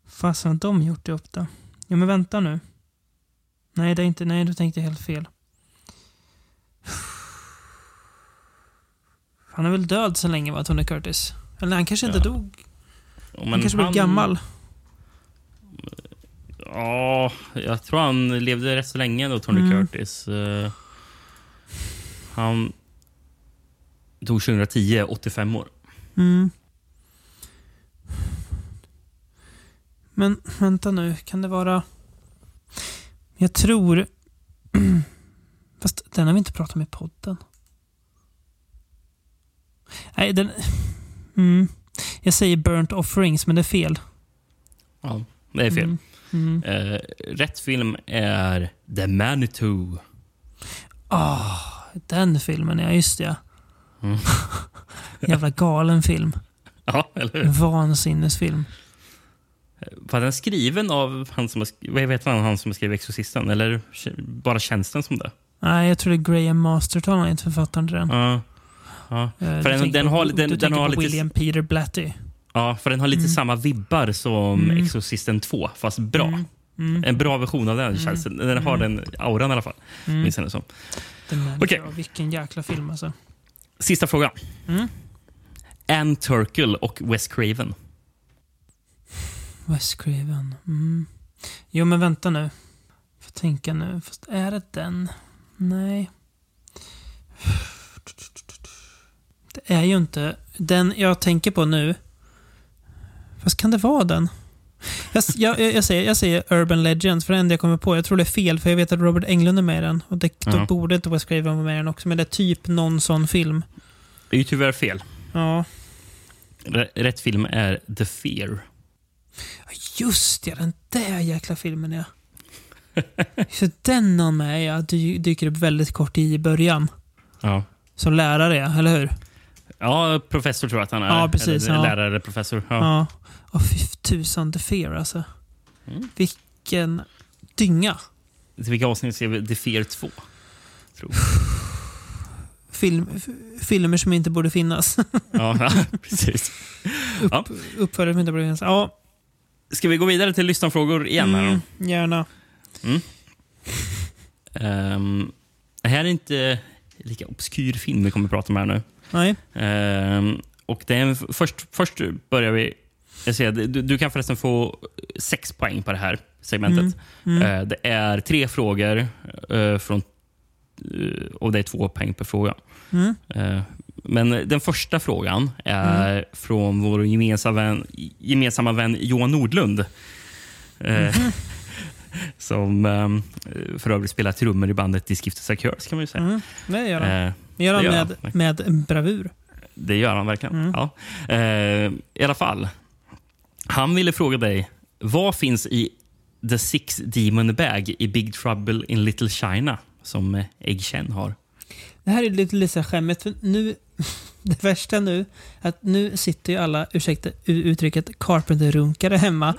Fasen har de gjort ihop då? Ja men vänta nu. Nej, det är inte, nej, du tänkte helt fel. Han är väl död så länge va, Tony Curtis? Eller han kanske inte Ja. dog? Ja, han kanske blev gammal? Ja, jag tror han levde rätt så länge då, Tony Mm. Curtis. Eh, han dog 2010, 85 år. Mm. Men vänta nu, kan det vara... Jag tror... [CLEARS THROAT] Fast den har vi inte pratat om i podden. Nej, den... Mm. Jag säger Burnt Offerings, men det är fel. Ja, det är fel. Mm. Mm. Eh, rätt film är The Manitou. Ah, den filmen, ja. Just det, ja. Mm. [LAUGHS] Jävla galen film. [LAUGHS] Ja, eller hur? Vansinnesfilm. Var den skriven av han som har, vad vet man, han som skrivit Exorcisten? Eller bara känns som det? Nej, jag tror det är Graham Masterton, han är inte författaren till den. Ja. ja. Eh, För du den, tänker den har, du den, den tänker har på lite... William Peter Blatty. Ja, för den har lite Mm. samma vibbar som Mm. Exorcisten 2, fast bra. Mm. Mm. En bra version av den känns det. Den har Mm. den auran i alla fall. Mm. Minns jag som. Den ja, vilken jäkla film alltså. Sista frågan. Mm. Ann Turkel och Wes Craven. Wes Craven. Mm. Jo, men vänta nu. Får tänka nu. Fast är det den? Nej. Det är ju inte den jag tänker på nu. Fast kan det vara den? Jag, jag, jag, säger, jag säger Urban Legends, för det enda jag kommer på. Jag tror det är fel, för jag vet att Robert Englund är med i den. Och det, då Ja. borde inte Wes Craven vara med i den också, men det är typ någon sån film. Det är ju tyvärr fel. Ja. R- Rätt film är The Fear. Just ja, den där jäkla filmen ja. [LAUGHS] Så den har med ja, dy, dyker upp väldigt kort i början. Ja. Som lärare, eller hur? Ja, professor tror jag att han är. Ja, precis, Eller, ja. Lärare professor. Ja. Ja. Åh fy tusan, The Fear alltså. Mm. Vilken dynga. Till vilka avsnitt ser vi The Fear 2? Tror. [SIGHS] Film, filmer som inte borde finnas. [LAUGHS] Ja, ja, precis. Ja. Uppförare som inte borde finnas. Ja, Ska vi gå vidare till lyssnarfrågor igen? Här mm, gärna. Mm. Ehm, det här är inte lika obskyr film vi kommer att prata om här nu. Nej. Ehm, och det är en, först, först börjar vi... Jag ser, du, du kan förresten få sex poäng på det här segmentet. Mm, mm. Eh, det är tre frågor eh, från, eh, och det är två poäng per fråga. Mm. Men den första frågan är från vår gemensamma vän, gemensamma vän Johan Nordlund. Eh, [LAUGHS] Som eh, för övrigt spelar trummor i bandet Disgifted Curse kan man ju säga. Mm, det gör han. Det gör han med, med bravur. det gör han verkligen. Mm. Ja. I alla fall. Han ville fråga dig, vad finns i The Six Demon Bag i Big Trouble in Little China som eh, Egg Chen har? Det här är lite, lite skämmigt, för nu... [LAUGHS] Det värsta nu, att nu sitter ju alla, ursäkta uttrycket, carpenter-runkare hemma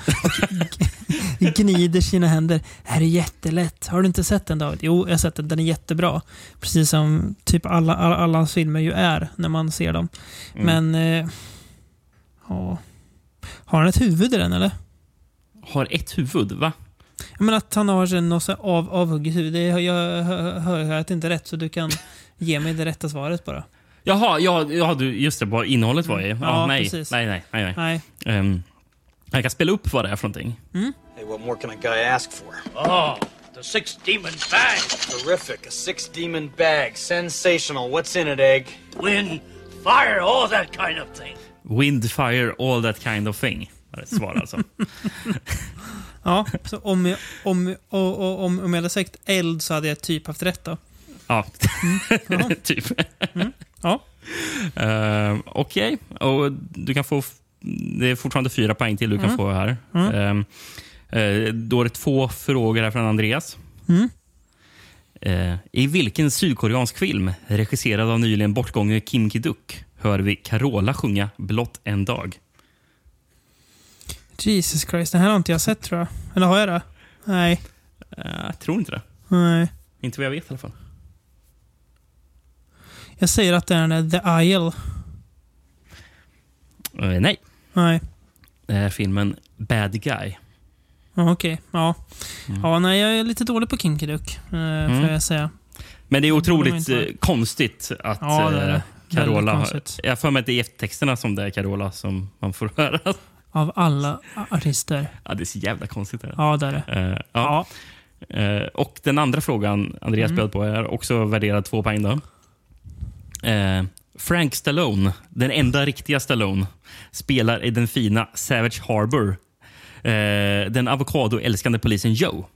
och [LAUGHS] gnider sina händer. Det här är jättelätt. Har du inte sett den David? Jo, jag har sett den. Den är jättebra. Precis som typ alla, alla, alla hans filmer ju är när man ser dem. Mm. Men... Eh, ja. Har han ett huvud i den eller? Har ett huvud, va? Jag menar att han har något av, avhugget huvud. Det, jag jag hör, att det inte är rätt, så du kan ge mig det rätta svaret bara. Jaha, ja, ja du, just det. Vad innehållet var i. Ja, Mm. Ja, nej, precis. nej, nej, nej, nej. Nej. Ehm, jag kan spela upp vad det är för någonting. Hey, what more can a guy ask for? Oh, the six demon bag. Terrific. A six demon bag. Sensational. What's in it, Egg? Wind, fire, all that kind of thing. Wind, fire, all that kind of thing. Var ett svar alltså. [LAUGHS] Ja, så om jag, om, om, om jag hade sagt eld så hade jag typ haft rätt då. Ja, Ja. [LAUGHS] typ. Ja. Ehm, Okej, och du kan få... Det är fortfarande fyra poäng till du kan Mm. få här. Mm. Eh, då är det två frågor här från Andreas. Mm. Eh, I vilken sydkoreansk film, regisserad av nyligen bortgångne Kim Ki-Duk, hör vi Carola sjunga Blott en dag? Jesus Christ, den här har inte jag sett tror jag. Eller har jag det? Nej. Eh, jag tror inte det. Nej. Inte vad jag vet i alla fall. Jag säger att det är The Isle. Eh, nej. Nej. Det är filmen Bad Guy. Okej, ja. Ja, nej, jag är lite dålig på Kinky Duck, eh, Mm. får jag säga. Men det är Det otroligt vara. eh, konstigt att Ja, det det. Carola... Jag har för mig att det är i eftertexterna som det är Carola som man får [LAUGHS] höra. Av alla artister. Ja, det är så jävla konstigt. Det. Ja, det är det. Eh, ja. Eh, och den andra frågan Andreas Mm. bjöd på är också värderad två poäng. Då. Eh, Frank Stallone, den enda riktiga Stallone, spelar i den fina Savage Harbor den avokadoälskande polisen Joe.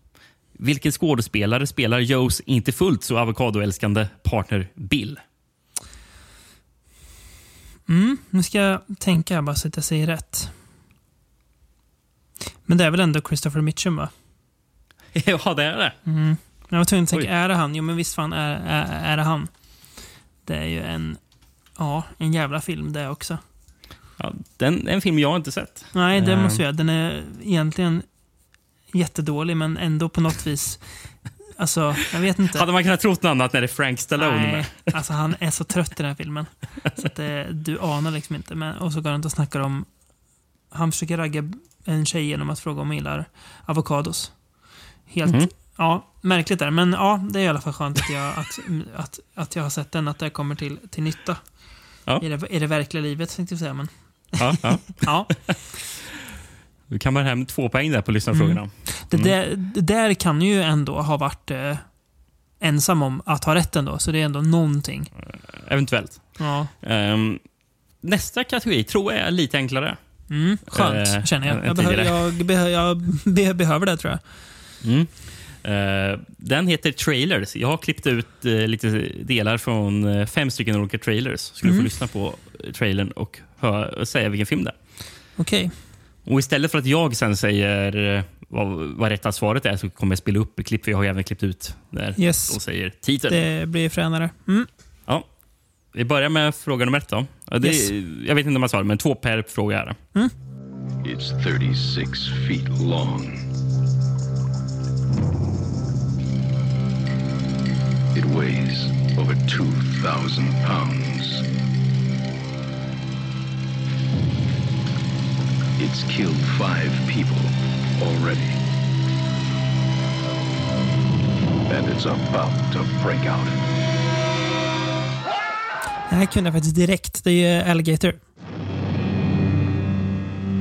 Vilken skådespelare spelar Joes inte fullt så avokadoälskande partner Bill? Mm, nu ska jag tänka bara så att jag säger rätt. Men det är väl ändå Christopher Mitchum, va? [LAUGHS] ja, det är det. Mm. Jag var tvungen att tänka, Oj. är det han? Jo, men visst fan är, är, är det han. Det är ju en, ja, en jävla film det också. Ja, den är en film jag inte sett. Nej, det Eh, måste jag. Den är egentligen jättedålig, men ändå på något vis... Alltså, jag vet inte. Hade man kunnat tro något annat när det är Frank Stallone med? Nej, [LAUGHS] alltså han är så trött i den här filmen. Så att det, du anar liksom inte. Men, och så går han och snackar om... Han försöker ragga en tjej genom att fråga om hon gillar avokados. Helt... Mhm. Ja, märkligt där. Men ja, det är i alla fall skönt att jag, att, att, att jag har sett den. Att det kommer till, till nytta. Ja. I, det, I det verkliga livet, tänkte jag säga. Men, Ja, ja. [LAUGHS] ja. Du kan man hem två poäng där på lyssnarfrågorna. Mm. Det, där, det där kan ju ändå ha varit eh, ensam om att ha rätt ändå. Så det är ändå någonting. Eventuellt. Ja. Ehm, nästa kategori tror jag är lite enklare. Mm, skönt, Eh, känner jag. Jag, behö, tidigare. jag, behö, jag be, behöver det, tror jag. Mm. Eh, den heter Trailers. Jag har klippt ut eh, lite delar från eh, fem stycken olika trailers. Skulle Mm. få lyssna på eh, trailern och, hö- och säga vilken film det är. Okej. Och istället för att jag sen säger eh, vad, vad rätta svaret är så kommer jag spela upp klipp. för Jag har även klippt ut där Yes. och säger titeln. Det blir fränare. Mm. Ja. Vi börjar med fråga nummer ett. Då. Ja, det, Yes. Jag vet inte om jag det, men två per fråga. Är det. It's 36 feet long. It weighs over 2,000 pounds. It's killed five people already. And it's about to break out. Det här kunde jag faktiskt direkt. Det är Alligator.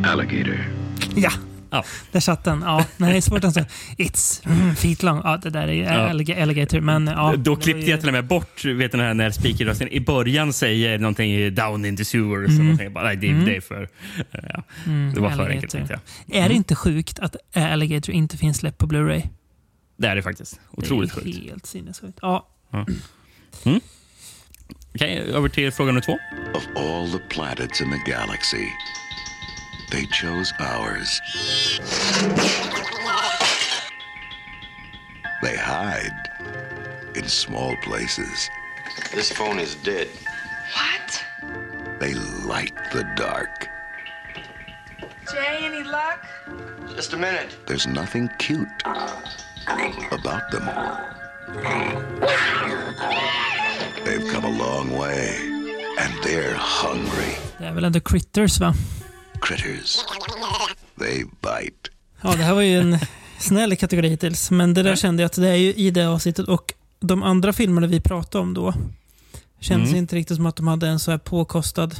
Alligator. Ja! Ja. Där satt den. Ja, är svårt att säga It's mm, feet long. Ja, det där är ju Ja. allig- Alligator. Men ja, Då klippte ju- jag till och med bort vet du, när speakerrösten i början säger någonting down in the sewers. Mm. Jag bara, nej, det, Mm. det är för... eh, Ja. Mm, det var för Alligator. enkelt tänkte jag. Är Mm. det inte sjukt att Alligator inte finns släppt på Blu-ray? Det är det faktiskt. Otroligt det är sjukt. helt sinnessjukt. Ja. Ja. Mm. Okej, över till fråga nummer två. Of all the planets in the galaxy, they chose ours. They hide in small places. This phone is dead. What? They light the dark. Jay, any luck? Just a minute. There's nothing cute about them. They've come a long way, and they're hungry. Det är väl ändå Critters, va? Critters. They bite. Ja, det här var ju en [LAUGHS] snäll kategori hittills. Men det där kände jag att det är ju i det avsnittet. Och de andra filmerna vi pratade om då kändes Mm. inte riktigt som att de hade en så här påkostad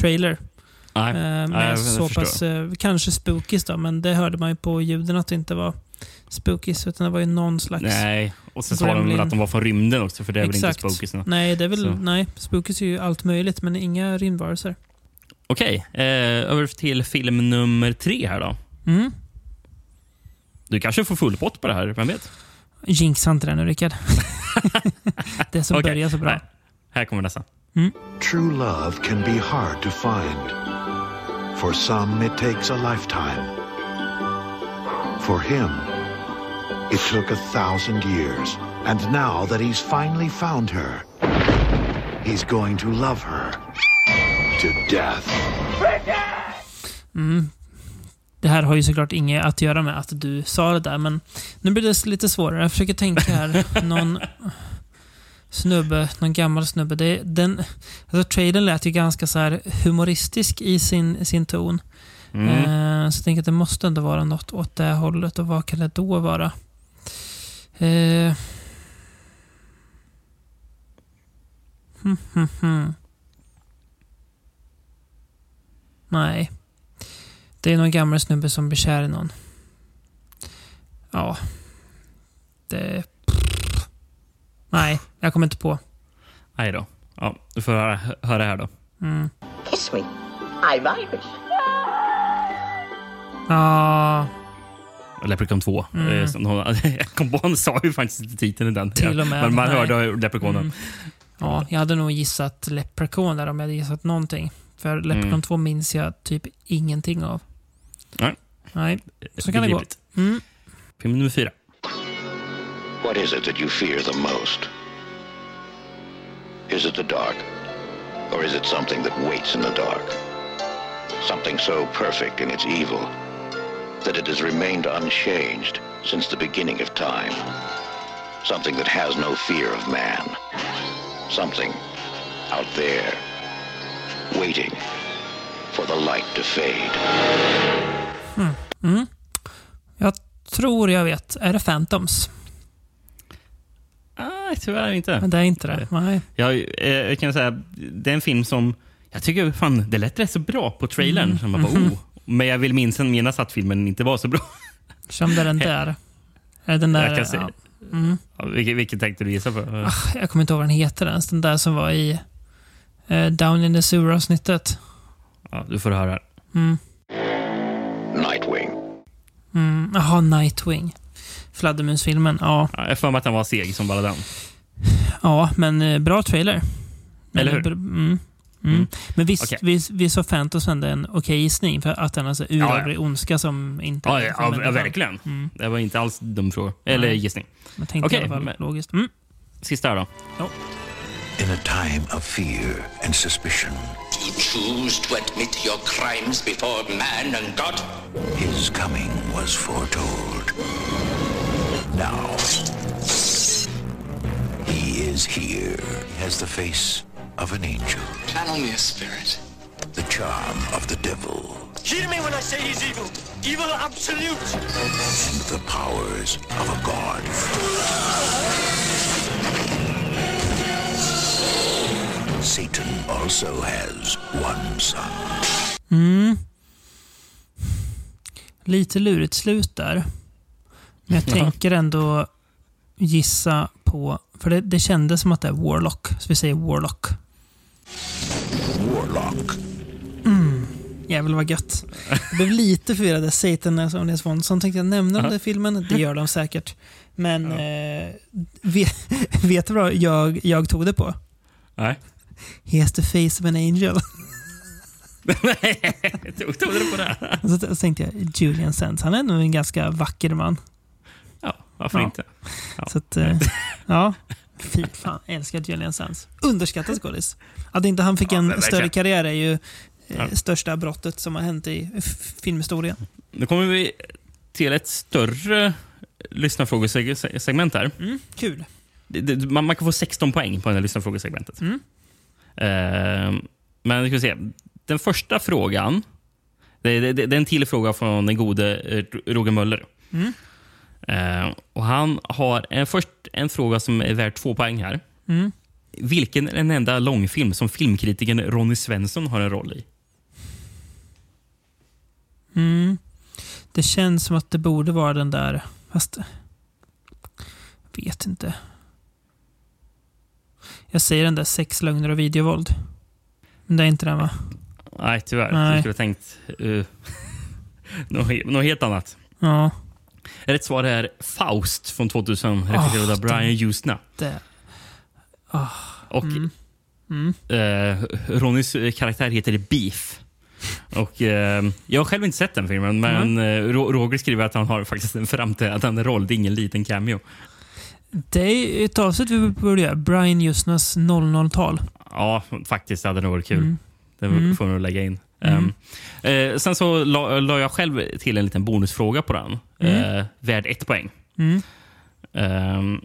trailer. Nej, Eh, nej, med jag så pass, eh, kanske spookies då, men det hörde man ju på ljuden att det inte var spookies, utan det var ju någon slags... Nej, och sen sa de väl att de var från rymden också, för det är väl inte Exakt. spookies? nu. Nej, det är väl, Så. nej, spookies är ju allt möjligt, men inga rymdvarelser. Okej, eh, över till film nummer tre här då. Mm. Du kanske får full pott på det här, vem vet? Jinxa inte det nu, Rickard. [LAUGHS] det som Okej, börjar så bra. nej. Här kommer nästa. True love can be hard to find. For some, it takes a lifetime. For him, it took a thousand years. And now that he's finally found her, he's going to love her to death. Mm. Det här har ju såklart inget att göra med att du sa det där, men nu blir det lite svårare. Jag försöker tänka här. [LAUGHS] någon... snubbe, någon gammal snubbe. Det, den, alltså, trailern lät ju ganska så här humoristisk i sin, sin ton. Mm. Eh, så jag tänker att det måste ändå vara något åt det hållet. Och vad kan det då vara? Eh, hmm, hmm, hmm. Nej. Det är någon gammal snubbe som blir kär i någon. Ja. Det... Nej, jag kommer inte på. Nej då. Ja, du får höra, höra här då. Mm. Kiss me. I'm Irish. Ja, Leprechaun 2. Mm. Eh, [LAUGHS] Jag kom på, hon sa ju faktiskt inte titeln i den. Till och med, Men man hörde Leprechaunen. Mm. ja, jag hade nog gissat Leprechaun där om jag hade gissat någonting. För Leprechaun Mm. 2 minns jag typ ingenting av. Nej. Nej, så kan det gå. Mm. Film nummer fyra. What is it that you fear the most? Is it the dark? Or is it something that waits in the dark? Something so perfect in its evil that it has remained unchanged since the beginning of time. Something that has no fear of man. Something out there, waiting for the light to fade. Mm. Mm. Jag tror jag vet. Är det Phantoms? Nej, tyvärr inte. Men det är inte det. Nej. Jag, eh, jag kan säga, det är en film som jag tycker fan, det lät rätt så bra på trailern. Mm. Man bara, Mhm. oh. Men jag vill minnas, minnas att filmen inte var så bra. Som det är den [LAUGHS] där. Är den där? Jag kan se. ja. Mm. Ja, vilken, vilken tänkte du gissa på? Jag kommer inte ihåg vad den heter ens. Den där som var i Down in the Sewer-avsnittet. Ja, du får höra. Mm. Nightwing. Mm. Nightwing. Fladdermusfilmen. Ja. Ja, jag för mig att den var seg som bara den. ja, men eh, bra trailer. Eller hur? Mm. Mm. Mm. Men visst, Okej. vi, vi såg Phantoms ändå en okej gissning för att den har så Ja, ja. ondska som inte Ja, ja, ja, verkligen. Mm. Det var inte alls dum fråga. Eller gissning. Okej, men- logiskt. Mm. Sista här då. In a time of fear and suspicion, You choose to admit your crimes before man and God? his coming was foretold. Now, he is here. He has the face of an angel, Channel me a spirit. the charm of the devil, Hear me when I say he's evil. Evil absolute. and the powers of a god. Satan also has one son. Mm. Lite lurigt slut där. Men jag Ja. tänker ändå gissa på... För det, det kändes som att det är Warlock. Så vi säger Warlock. Warlock. Mm. Jävlar vad gött. Jag blev lite förvirrad. Satan är som Nils Wonsson tänkte jag nämna den där filmen. Det gör de säkert. Men eh, vet, [LAUGHS] vet du vad jag, jag tog det på? Nej. He has the face of an angel. [LAUGHS] Tog tog du på det? [LAUGHS] Och så, tänkte jag, Julian Sands, han är nog en ganska vacker man. Ja, varför Ja. inte? Ja. Så att, eh, ja. Fy fan, jag älskar Julian Sands. Underskattad skådis. Att inte han fick Ja, en större karriär är ju eh, Ja. största brottet som har hänt i filmhistorien. Nu kommer vi till ett större lyssnarfrågesegment här. Mm, kul. Man kan få 16 poäng på det här lyssnarfrågesegmentet. Mm. Eh, men vi ska se. Den första frågan, det, det, det är en till fråga från den gode eh, Roger Möller. Mm. Eh, och han har en, först en fråga som är värd två poäng här. Mm. Vilken är den enda långfilm som filmkritikern Ronny Svensson har en roll i? Mm. Det känns som att det borde vara den där, fast... Jag vet inte. Jag säger den där sex lögner och videovåld. Men det är inte den va? Nej, tyvärr. Nej. Jag skulle ha tänkt uh, [LAUGHS] något, något helt annat. Ja. Rätt svar är Faust från 2000, regisserad av Brian. Det... Ah. Och Mm. Mm. eh, Ronnys eh, karaktär heter Beef. Och, eh, jag har själv inte sett den filmen, men eh, Ro- Roger skriver att han har faktiskt en framträdande roll. Det är ingen liten cameo. Det är ett avsnitt vi borde göra. Brian Justnas 00-tal. Ja, faktiskt. Det hade nog varit kul. Mm. Det Mm. får vi nog lägga in. Mm. Ehm, eh, sen så la, la jag själv till en liten bonusfråga på den. Mm. Eh, värd ett poäng. Mm. Ehm,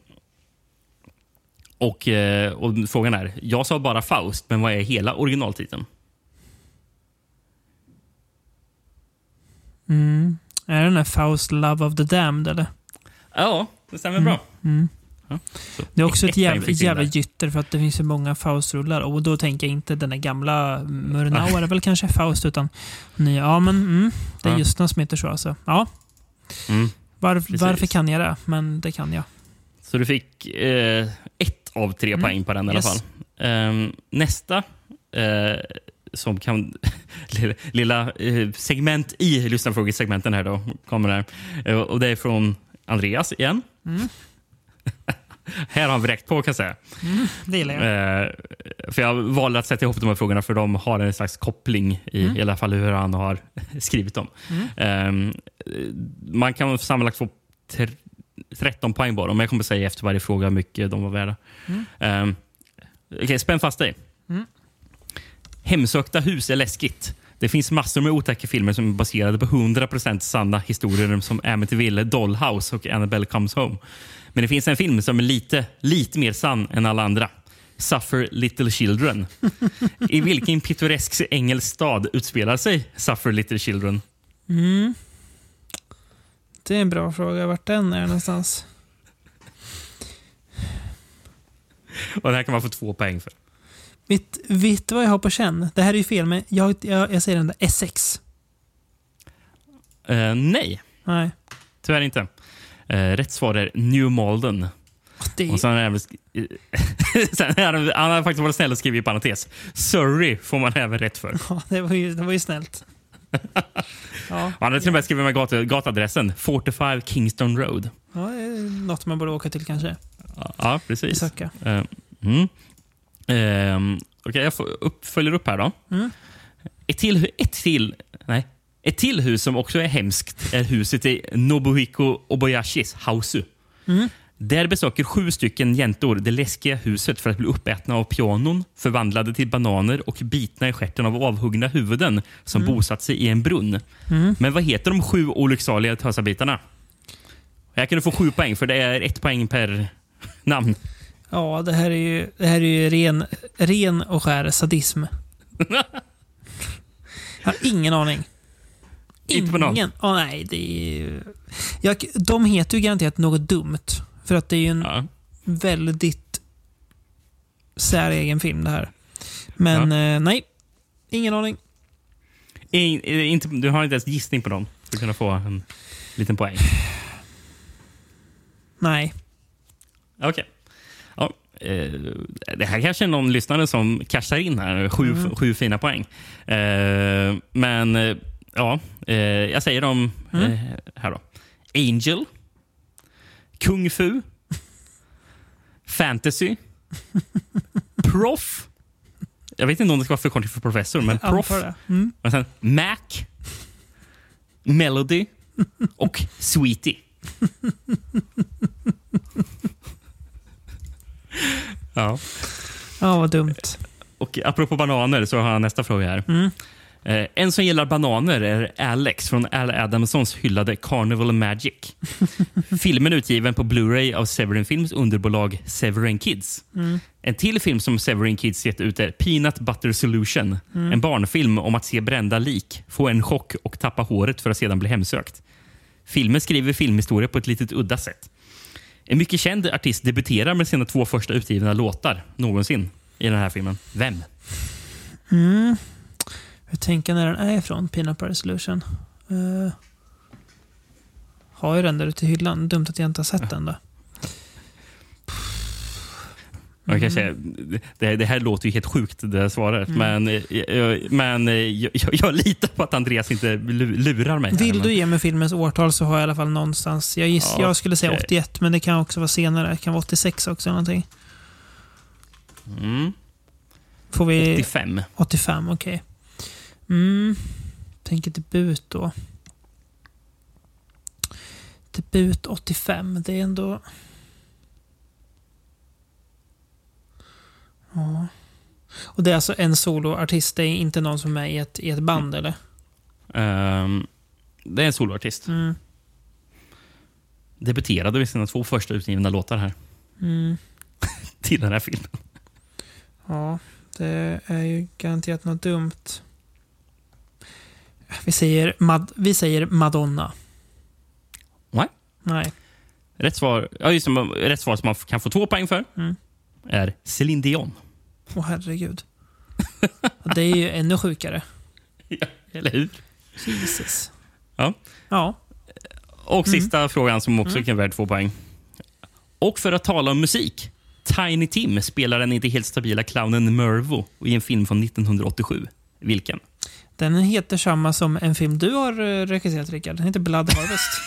Och, eh, och frågan är, jag sa bara Faust, men vad är hela originaltiteln? Mm. Är den här Faust Love of the Damned eller? Ja, det stämmer bra. Mm. Ja, Det är också ett jävla, jävla gytter för att det finns så många Faust-rullar. Och då tänker jag inte den där gamla Murnau, är det väl kanske Faust, utan nya. Ja, men mm, det är Ja. just någon som heter så alltså. Ja, Mm. var, varför kan jag det? Men det kan jag. Så du fick eh, ett av tre Mm. poäng på den i alla Yes. fall. Ehm, nästa, eh, som kan... [LAUGHS] lilla lilla eh, segment i lyssnarfrågesegmenten här då, kommer här. Eh, och det är från Andreas igen. Mm. [LAUGHS] Här har han vräkt på kan jag säga. Mm, det gillar jag. Eh, för jag valde att sätta ihop de här frågorna för de har en slags koppling i, Mm. i alla fall hur han har [LAUGHS] skrivit dem. Mm. Eh, man kan sammanlagt få ter- 13 poäng dem, men jag kommer säga efter varje fråga hur mycket de var värda. Mm. Eh, Okej, spänn fast dig. Mm. Hemsökta hus är läskigt. Det finns massor med otäcka filmer som är baserade på 100% sanna historier som Amityville, Dollhouse och Annabelle Comes Home. Men det finns en film som är lite, lite mer sann än alla andra. Suffer Little Children. I vilken pittoresk engelsk stad utspelar sig Suffer Little Children? Mm. Det är en bra fråga. Vart den är någonstans? Och det här kan man få två poäng för. Vet, vet du vad jag har på känn? Det här är ju fel, men jag, jag, jag säger den där Essex. Eh, nej, Nej. tyvärr inte. Eh, rätt svar är New Malden. Det Och sen han även [LAUGHS] sen har han, han har faktiskt varit snäll och skrivit i parentes. Surrey får man även rätt för. Ja, det var ju, det var ju snällt. [LAUGHS] Ja, Han har till och med skrivit med gat gatadressen 45 Kingston Road. ja, det är något man borde åka till kanske. Ja, precis. Besöka. Eh, mm. Ehm, Okej, jag får upp, följer upp här då. Mm. Ett, till, ett, till, nej, ett till hus som också är hemskt är huset i Nobuhiko Obayashis Hausu. Mm. Där besöker sju stycken jäntor det läskiga huset för att bli uppätna av pianon, förvandlade till bananer och bitna i stjärten av avhuggna huvuden som Mm. bosatt sig i en brunn. Mm. Men vad heter de sju olycksaliga tösabitarna? Jag kan få sju poäng, för det är ett poäng per namn. Ja, det här är ju, det här är ju ren, ren och skär sadism. [LAUGHS] Jag har ingen aning. Inte på någon? Åh, nej, det är. Jag, de heter ju garanterat något dumt. För att det är ju en väldigt säregen film det här. Men eh, nej, ingen aning. I, i- inte, du har inte ens gissning på dem för att kunna få en liten poäng. Nej. Okej. Ja, eh, det här kanske är någon lyssnare som cashar in här. Sju, Mm. sju fina poäng. Eh, men eh, ja, eh, jag säger dem Mm. eh, här då. Angel. Kung Fu. Fantasy. Proff. Jag vet inte om det ska vara förkortning för professor, men [LAUGHS] proff. Mm. Och sen Mac. Melody. Och Sweetie. ja. Ja, vad dumt. Och apropå bananer så har jag nästa fråga här. Mm. Eh, en som gillar bananer är Alex från Al Adamsons hyllade Carnival Magic. [LAUGHS] Filmen är utgiven på Blu-ray av Severin Films underbolag Severin Kids. Mm. En till film som Severin Kids gett ut är Peanut Butter Solution. Mm. En barnfilm om att se brända lik, få en chock och tappa håret för att sedan bli hemsökt. Filmen skriver filmhistoria på ett litet udda sätt. En mycket känd artist debuterar med sina två första utgivna låtar någonsin i den här filmen. Vem? Mm. Hur tänker jag när den är ifrån? Peanut Butter Solution. Uh, har ju den där ute i hyllan. Dumt att jag inte har sett den då. Man kan Mm. säga, det, det här låter ju helt sjukt, det här svaret. Mm. Men, eh, jag, men eh, jag, jag litar på att Andreas inte lu- lurar mig. Vill du ge mig filmens årtal så har jag i alla fall någonstans. Jag, giss, Ja, jag skulle säga okej. 81, men det kan också vara senare. Det kan vara 86 också. Någonting. Mm. Får vi... 85. 85, okej. Mm. Tänker debut då. Debut 85, det är ändå... Ja. Och det är alltså en soloartist, det är inte någon som är med i ett, i ett band eller? Ehm, det är en soloartist. Mm. Debuterade med sina två första utgivna låtar här. Mm. [LAUGHS] till den här filmen. Ja, det är ju garanterat något dumt. Vi säger, Mad vi säger Madonna. Nej. Nej. Rätt svar, ja, just det, rätt svar som man kan få två poäng för Mm. är Céline Dion. Åh herregud. det är ju ännu sjukare. [LAUGHS] Eller hur? Jesus. Ja. Ja. Och Mm. sista frågan som också kan vara värd två poäng. Och för att tala om musik. Tiny Tim spelar den inte helt stabila clownen Mervo i en film från 1987. Vilken? Den heter samma som en film du har eh, regisserat, Rickard. Den heter Blood Harvest. [LAUGHS]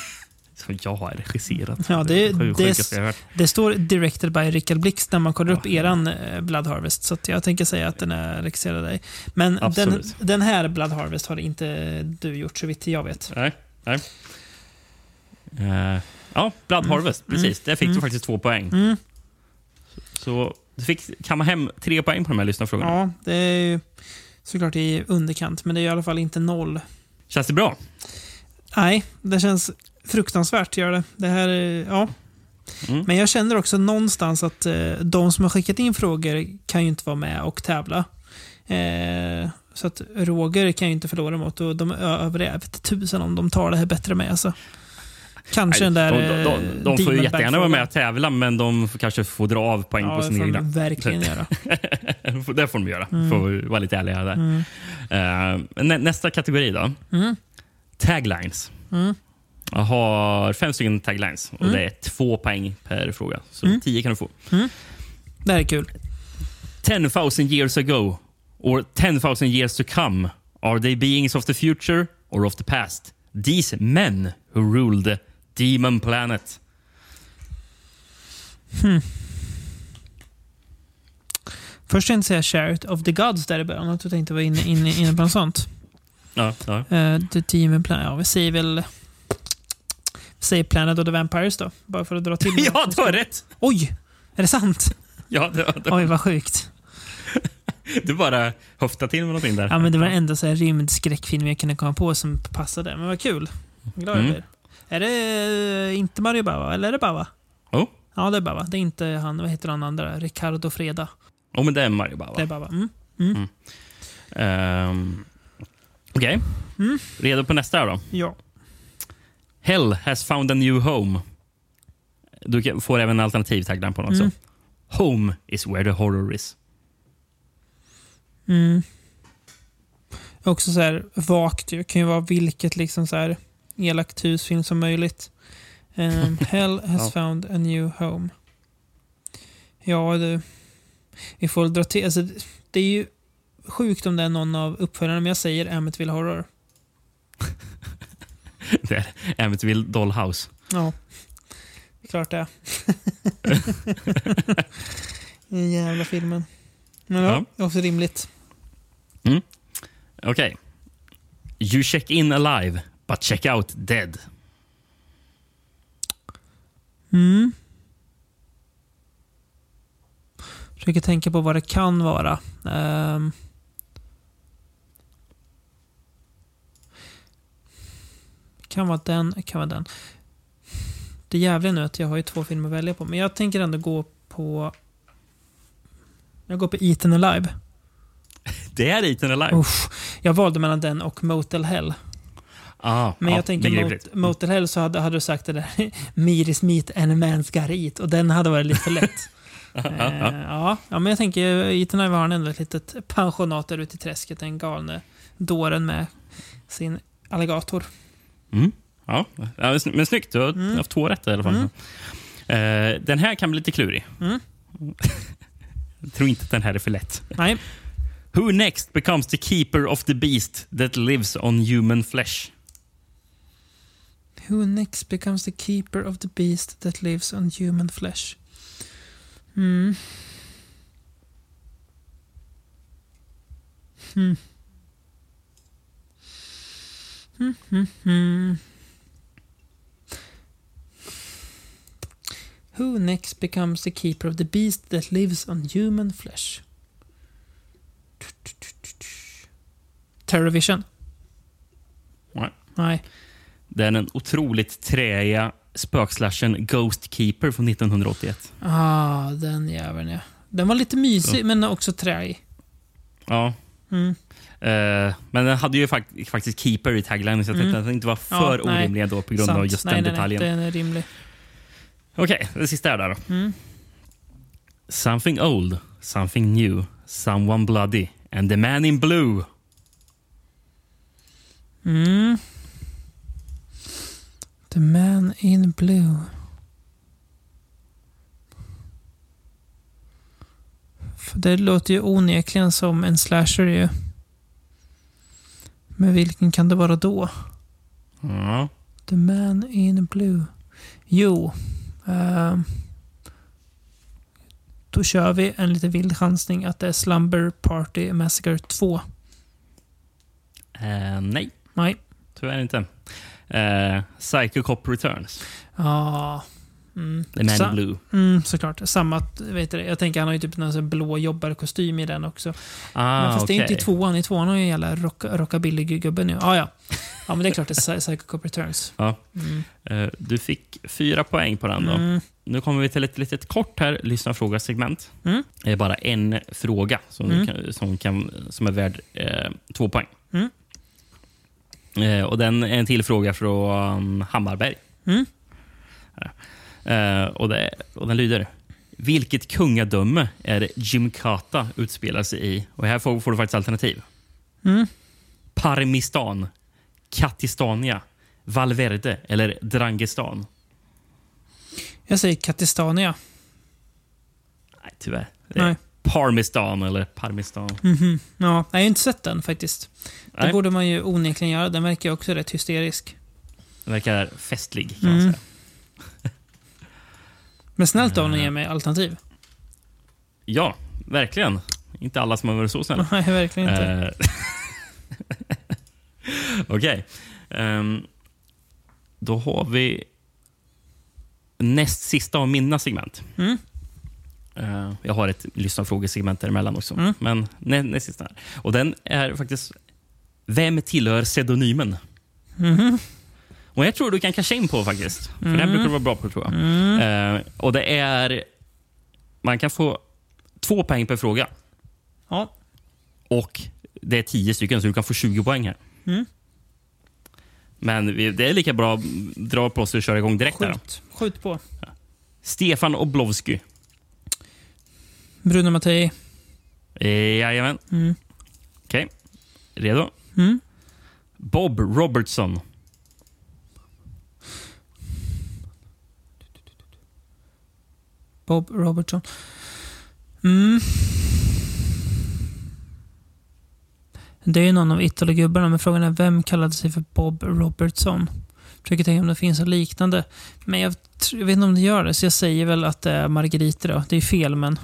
Som jag har regisserat. Ja, det, det, hört. det står directed by Rickard Blix när man kollar upp eran eh, Blood Harvest. Så jag tänker säga att den är regisserad av dig. Men den, den här Blood Harvest har inte du gjort, så vitt jag vet. Nej. nej. Eh, ja, Blood Mm. Harvest. Precis. Mm. Där fick Mm. du faktiskt två poäng. Mm. Så du fick kamma hem tre poäng på de här lyssnarfrågorna. Ja, det är såklart i underkant, men det är i alla fall inte noll. Känns det bra? Nej, det känns fruktansvärt, gör det. Det här, är- ja. Mm. Men jag känner också någonstans att eh, de som har skickat in frågor kan ju inte vara med och tävla. Eh, så att Roger kan ju inte förlora mot och de övriga vet tusen om de tar det här bättre med. Alltså. Kanske den där de, de, de, de eh, får ju jättegärna vara med och tävla, men de kanske får dra av poäng Ja, på det sin får de egna. verkligen göra. [LAUGHS] det får de göra. Mm. Får vi vara lite ärliga där. Mm. Eh, nä, nästa kategori då. Mm. Taglines. Mm. Jag har fem stycken taglines och Mm. det är två poäng per fråga. Så Mm. tio kan du få. Det här är kul. 10,000 years ago or 10,000 years to come are they beings of the future or of the past? These men who rule the demon planet. Hmm. Först tänkte jag säga Chariot of the Gods där i början. Att du tänkte vara inne, inne, inne på något sånt. Ja, ja. Uh, the Demon Planet. Ja, vi säger väl... Vi säger Planet of the Vampires då. Bara för att dra till [LAUGHS] Ja, du har rätt! Oj! Är det sant? Ja, det, det, Oj, vad sjukt. [LAUGHS] Du bara höftade till med någonting där. Ja, men det var den enda så här rymdskräckfilm jag kunde komma på som passade. Men vad kul. Glad jag Mm. Är det eh, inte Mario Bava? Eller är det Bava? Oh. Ja, det är Bava. Det är inte han, vad heter han andra? Ricardo Freda. Oh, men det är Mario Bava. Det är Bava. Mm. Mm. Ehm, Okej. Mm. Redo på nästa då? Ja. Hell has found a new home. Du får även en alternativ tagline på den också. Mm. Home is where the horror is. Mm. Också så här vagt. Det kan ju vara vilket liksom så här elakt husfilm som möjligt. Um, [LAUGHS] Hell has Ja. found a new home. Ja, du. Vi får dra till. Alltså, det är ju sjukt om det är någon av uppföljarna, men jag säger Amityville Horror. [LAUGHS] Det är Amityville Dollhouse. Ja. Klart det. [LAUGHS] Den jävla filmen. Men ja, Ja. också rimligt. Mm. Okej. You check in alive, but check out dead. Mm. Försöker tänka på vad det kan vara. Ehm. kan vara den, kan vara den. Det jävliga nu är att jag har ju två filmer att välja på, men jag tänker ändå gå på... Jag går på Eaten Alive. [LAUGHS] Det är Eaten alive. Uff, jag valde mellan den och Motel Hell. Ah, Men ja, jag tänker begripligt. mot, Motel Hell så hade, hade du sagt det där [LAUGHS] Miris meat and a man's got eat och den hade varit lite för lätt. [LAUGHS] Ja, Eh, ja. ja, men jag tänker Ethan Ive har han ändå ett litet pensionat där ute i träsket. Den galne dåren med sin alligator. Mm. Ja, men sny- men snyggt. Du har Mm. haft två rätt i alla fall. Eh, den här kan bli lite klurig. Mm. Jag [LAUGHS] tror inte att den här är för lätt. Nej. Who next becomes the keeper of the beast that lives on human flesh? Who next becomes the keeper of the beast that lives on human flesh? Mm. Hmm, hmm. Who next becomes the keeper of the beast that lives on human flesh? Terrorvision? Nej. Nej. Det är den otroligt träiga spökslashen Ghost Keeper från 1981. Ah, den jäveln ja. Den var lite mysig, men också träig. Ja. Mm. Eh, men den hade ju fak- faktiskt Keeper i taglinen, så jag tänkte Mm. att den inte var för Ja, nej. orimlig ändå på grund av Sant. just nej, den nej, detaljen. Nej, den är rimlig. Okej, det sista är där då. Mm. Something old, something new, someone bloody, and the man in blue. Mm. The man in blue. För det låter ju onekligen som en slasher ju. Men vilken kan det vara då? Ja. The man in blue. Jo. ehm, då kör vi en lite vild chansning att det är Slumber Party Massacre 2. Eh, nej, Nej. tyvärr inte. Eh, Psycho Cop Returns. Ja. Mm. The Man in Sa- Blue. Mm, såklart. Samma, vet du, jag tänker han har ju typ här blå jobbarkostym i den också. Ah, men fast det är inte i tvåan. I tvåan har ju jävla rock, rockabilly-gubbe nu. Ah, ja, ja. men det är klart det är Psycho Cop Returns. Ja. Mm. Eh, du fick fyra poäng på den. Då. Mm. Nu kommer vi till ett litet kort här lyssna fråga segment. Mm. Det är bara en fråga som, Mm. kan, som, kan, som är värd eh, två poäng. Mm. Eh, och den är en till fråga från Hammarberg. Mm. Eh, och, det, och den lyder. Vilket kungadöme är det Jimkata utspelar sig i? Och här får, får du faktiskt alternativ. Mm. Parmistan, Katistania, Valverde eller Drangestan? Jag säger Katistania. Nej, tyvärr. Det Nej. Parmistan eller Parmistan. Mhm. Ja, jag har inte sett den faktiskt. Det Nej. borde man ju onekligen göra. Den verkar också rätt hysterisk. Den verkar festlig kan man Mm. säga. [LAUGHS] Men snällt av honom att ge mig alternativ. Ja, verkligen. Inte alla som har varit så snälla. [LAUGHS] Nej, verkligen inte. Eh, [LAUGHS] Okej. Ehm, då har vi näst sista av mina segment. Mm. Eh, jag har ett lyssnarfrågesegment däremellan också. Mm. Men nä, näst sista. här. Och den är faktiskt Vem tillhör pseudonymen? Mhm. Och jag tror du kan casha in på faktiskt. För det här Mm. brukar du vara bra på tror jag. Mm. Eh, och det är... Man kan få två poäng per fråga. Ja. Och det är tio stycken, så du kan få 20 poäng här. Mm. Men vi- det är lika bra att dra på sig och köra igång direkt. Här. Skjut. Skjut på. Stefan Oblowski. Bruno Mattei. Eh, Jajamän. Mm. Okej. Redo? Mm. Bob Robertson. Bob Robertson. Mm. Det är ju någon av Italo-gubbarna, men frågan är vem kallade sig för Bob Robertson? Försöker tänka om det finns något liknande. Men jag, jag vet inte om det gör det, så jag säger väl att det är Margarita då. Det är fel, men...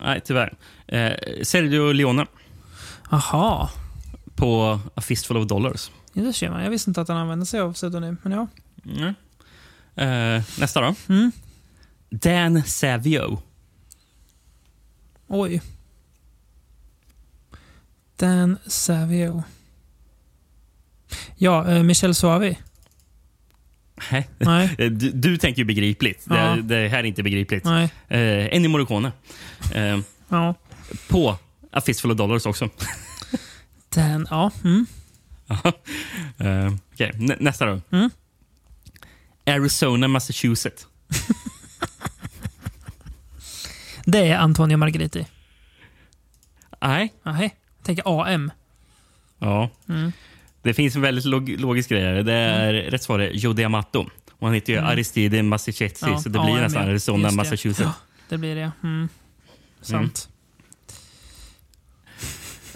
Nej, tyvärr. Eh, Sergio Leone. Aha. På A Fistful of Dollars. Ja, det ser man. Jag visste inte att han använde sig av pseudonym, men ja. Mm. Eh, nästa då. Mm. Dan Savio. Oj. Dan Savio. Ja, eh, Michel Suavi. Nej. [LAUGHS] Du, du tänker ju begripligt. Ja. Det, det här är inte begripligt. Nej. Eh, Ennio Morricone. Eh, Ja. på A Fistful of Dollars också. [LAUGHS] Dan, ja. Mm. Eh, nä- nästa då. Mm. Arizona, Massachusetts. [LAUGHS] Det är Antonio Margheriti. Nej. Nej. Jag tänker AM. Ja. Mm. Det finns en väldigt log logisk grej här. Det är rätt svar är Joe D'Amato. Och han heter ju Mm. Aristide Massachusetts, Ja, så det ja, blir är nästan. Arizona. Massachusetts. Ja, det blir det. Mm. Sant.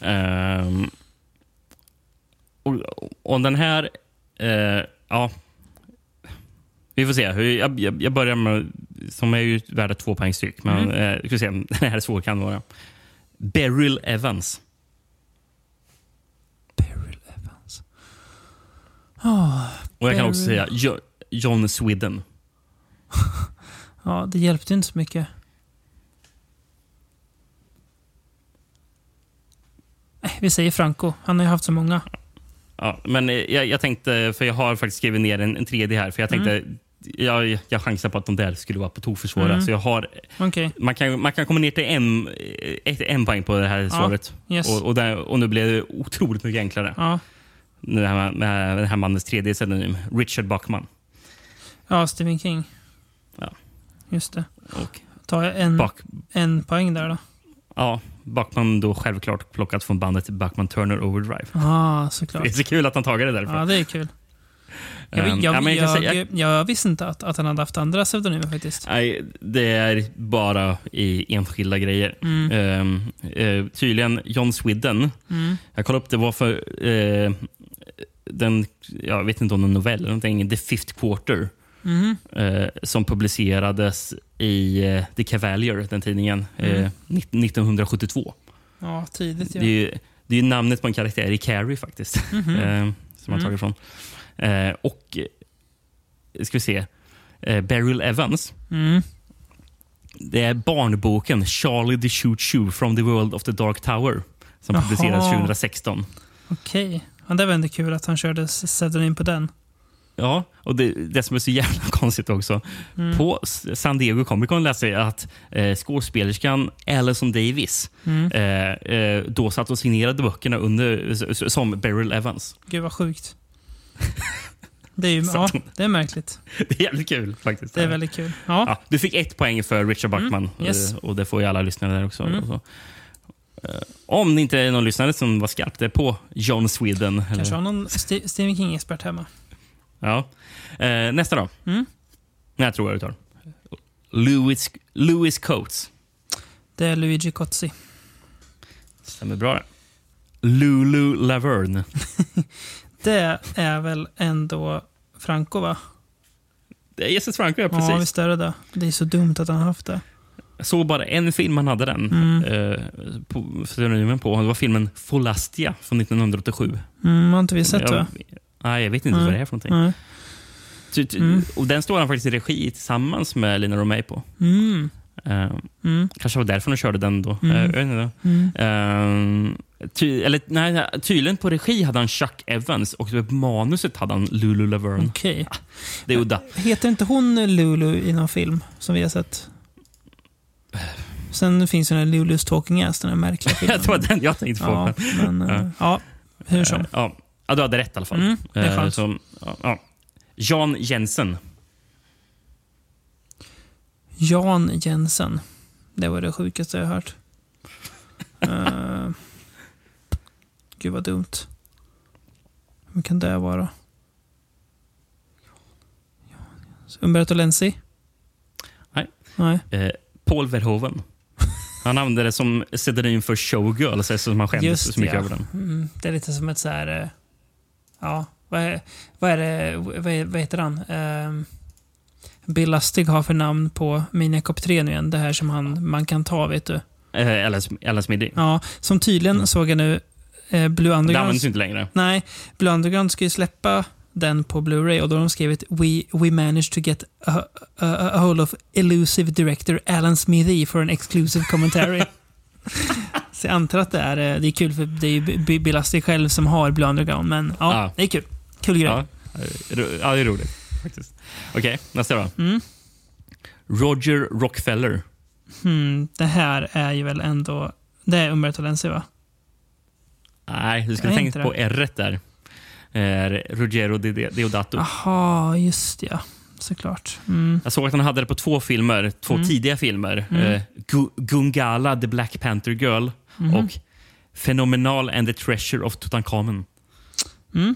Ehm, och, och den här... eh, ja. Vi får se. Jag, jag, jag börjar med... Som är ju värda två poäng styck. Men Mm. eh, vi får se. [LAUGHS] Den här svår kan vara. Beryl Evans. Oh, Och jag kan också säga jo, John Sweden. [LAUGHS] Ja, det hjälpte inte så mycket. Nej, Vi säger Franco. Han har ju haft så många. Ja, men eh, jag, jag tänkte, för jag har faktiskt skrivit ner en, en tredje här, för jag tänkte jag, jag chansar på att de där skulle vara på tok för svåra. Mm. Så jag har, Okej. man, kan, man kan komma ner till en, ett, en poäng på det här svaret. yes. Och, och, där, och nu blev det otroligt mycket enklare. Ja. Det här, den här mannens tredje pseudonym, Richard Bachman. ja, Stephen King. Ja. Just det. Och Tar jag en, Bach, en poäng där då? ja, Bachman då självklart plockat från bandet Bachman Turner Overdrive. Ah, såklart. Det är så kul att han tagit det därifrån. Ja, det är kul. Jag, Ehm, jag, ja, men jag jag, jag, visste inte att, att han hade haft andra pseudonymer faktiskt. Nej, det är bara i enskilda grejer. Mm. Eh, tydligen John Sweden. Mm. Jag kollade upp det var för eh, den, jag vet inte om det är en novell eller någonting, The Fifth Quarter. Mhm. Eh, som publicerades i eh, The Cavalier, den tidningen, eh, Mm. 1972. Ja, tidigt ja. Det är ju det är namnet på en karaktär i Carrie faktiskt. [LAUGHS] Mhm. eh, som Mm. tagit ifrån. Eh, och, eh, ska vi se, Beryl Evans. Mm. Det är barnboken Charlie the Shoot Shoe from the World of the Dark Tower som Jaha. publicerades 2016. Okej. Ja, det var ändå kul att han körde pseudonym på den. Ja, och det, det som är så jävla [LAUGHS] konstigt också. Mm. På San Diego Comic Con läste jag att eh, skådespelerskan Alison Davis Mm. eh, eh, då satt och signerade böckerna under, som Beryl Evans. Gud vad sjukt. Det är ju [LAUGHS] ja, det är märkligt. [LAUGHS] Det är jävligt kul faktiskt. Det är väldigt kul. Ja. Ja, du fick ett poäng för Richard Bachman Mm, yes. eh, och det får ju alla lyssnare där också. Mm. Eh, Om det inte är någon lyssnare som var skarp, det är på John Sweden. Kanske Eller, har någon St- Stephen King-expert hemma. ja. eh, nästa då. Mm. Jag tror jag du tar. Louis, Louis Coates. Det är Luigi Cozzi. Stämmer bra det. Lulu Laverne. [LAUGHS] Det är väl ändå Franco va? Det är Jesus Franco, ja, Ja, precis. visst är det det. Det är så dumt att han har haft det. Jag såg bara en film han hade den. Mm. Eh, på, pseudonymen på. Det var filmen Folastia från 1987. Mm, har inte vi sett va? Nej, jag vet inte Nej. vad det är för någonting. Nej. Ty, ty, Mm. Och den står han faktiskt i regi tillsammans med Lina Romay på. Mm. Eh, Mm. Kanske var därför de körde den då. Mm. Eh, jag vet inte. Mm. Eh, ty, eller, nej, tydligen på regi hade han Chuck Evans och på manuset hade han Lulu Laverne. Okej. Det är udda. Heter inte hon Lulu i någon film som vi har sett? Sen finns ju den här Lulus Talking Ass, den här märkliga [LAUGHS] filmen. det var den jag tänkte på. Ja, men, eh, ja, hur som. Eh, Ja, ja, du hade rätt i alla fall. Mm, det är Eh, skönt. så, ja, ja. Jan Jensen. Jan Jensen. Det var det sjukaste jag hört. uh, [LAUGHS] gud vad dumt. Vem kan det vara? Umberto Lenzi? Nej. Nej. Eh, Paul Verhoeven. Han använde det som pseudonym för showgirl, så som han skämdes så mycket ja. över den. Mm, det är lite som ett så här... eh, Ja, vad är, vad är det... Vad, är, vad heter han? Um, Bill Lustig har för namn på Miniacop 3 nu igen. Det här som han, man kan ta, vet du. Eh, Ellen, Ellen Smitty. Ja, som tydligen såg jag nu eh, Blue Det Underground. används ju inte längre. Nej, Blue Underground ska ju släppa den på Blu-ray och då har de skrivit We, we managed to get a, a, a hold of elusive director Alan Smithy for an exclusive commentary. [LAUGHS] Så jag antar att det är, eh, det är kul för det är ju Bill Lustig själv som har Blue Underground, men ja, Ja. det är kul. Kul grej. Ja, eh, ja, det är roligt. faktiskt. Okej, nästa då. Mm. Roger Rockefeller. Hmm, det här är ju väl ändå... Det är Umberto Lenzi, va? Nej, du skulle tänkt på. R där. Eh, Ruggero Deodato. Jaha, just ja. Såklart. Mm. Jag såg att han hade det på två filmer, två Mm. tidiga filmer. Mm. Eh, Gu- Gungala, The Black Panther Girl Mhm. och Phenomenal and the Treasure of Tutankhamen. Mm.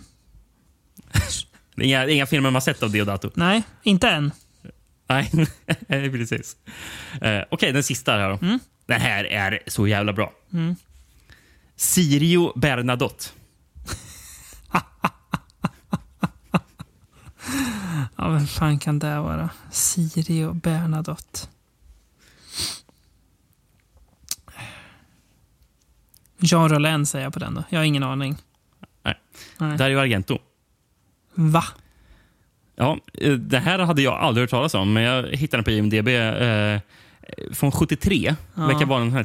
Är [LAUGHS] inga, inga filmer man sett av Deodato. Nej, inte än. Nej, [LAUGHS] precis. Eh, Okej, den sista här då. Den här är så jävla bra. Mm. Sirio Bernadotte. Ja, vem fan kan det vara? Siri och Bernadotte. Jean Rollin säger jag på den då. Jag har ingen aning. Nej. Nej. Dario Argento. Va? Ja, eh, det här hade jag aldrig hört talas om, men jag hittade den på IMDB. Eh, från 73. Ja. verkar vara en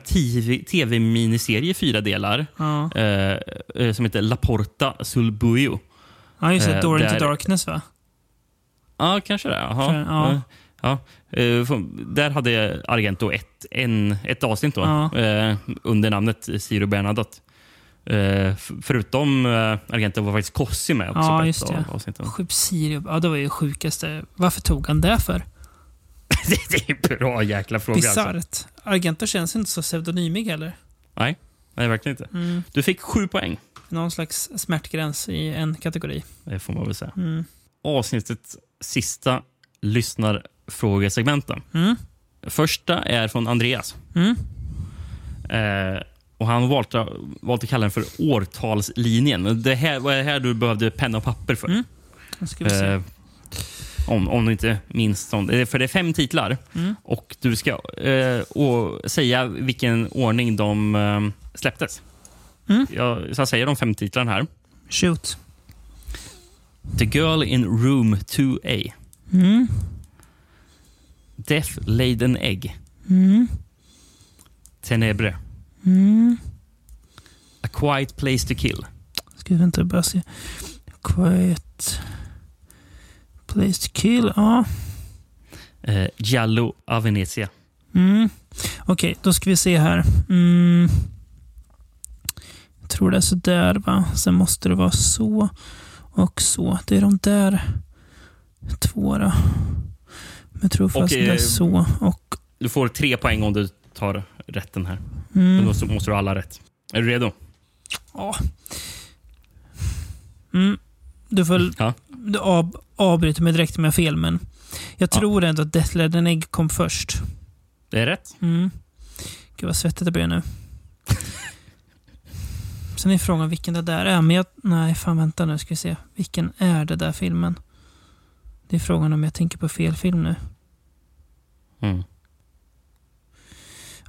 tv-miniserie i fyra delar. Ja. Eh, eh, som heter La Porta sul Buio. Ja, just det. Eh, Door into Darkness, va? Ja, kanske det. Jaha. Ja. Ja. Eh, där hade Argento ett, en, ett avsnitt då, Ja. eh, under namnet Ciro Bernadotte. Eh, förutom Argento var faktiskt Cossi med också Ja, just det. av avsnitten. Sjukt Sirio. Ja, det var ju det sjukaste. Varför tog han det för? [LAUGHS] det är en bra jäkla fråga. Bisarrt. Alltså. Argento känns inte så pseudonymig heller. Nej, nej, verkligen inte. Mm. Du fick sju poäng. Någon slags smärtgräns i en kategori. Det får man väl säga. Mm. Avsnittets sista lyssnarfrågesegmenten. Mm. Första är från Andreas. Mm. Eh, och Han har valt, att kalla den för årtalslinjen. Det här var det här du behövde penna och papper för. Mm. Eh, om, om du inte minns. För det är fem titlar. Mm. Och Du ska eh, och säga vilken ordning de eh, släpptes. Mm. Jag, så jag säger de fem titlarna här. Shoot. The Girl in Room 2A. Mm. Death Laid an Egg. Mm. Tenebre. Mm. A Quiet Place to Kill. Ska vi vänta bara se. Quiet. Place to kill. Ja. Eh, Giallo a Venezia. Mm. Okej, då ska vi se här. Mm. Jag tror det är så där va. Sen måste det vara så och så. Det är de där två då. Men jag tror fast det är eh, så och... Du får tre poäng om du tar rätten här. Mm. Då måste du ha alla rätt. Är du redo? Ja. Mm. Du får Ja. du av, avbryter mig direkt om jag har fel, men jag tror ändå att Death Led an Egg kom först. Det är rätt. Mm. Gud vad svettigt det blir nu. Sen är frågan vilken det där är. Men jag, nej, fan vänta nu ska vi se. Vilken är det där filmen? Det är frågan om jag tänker på fel film nu. Mm.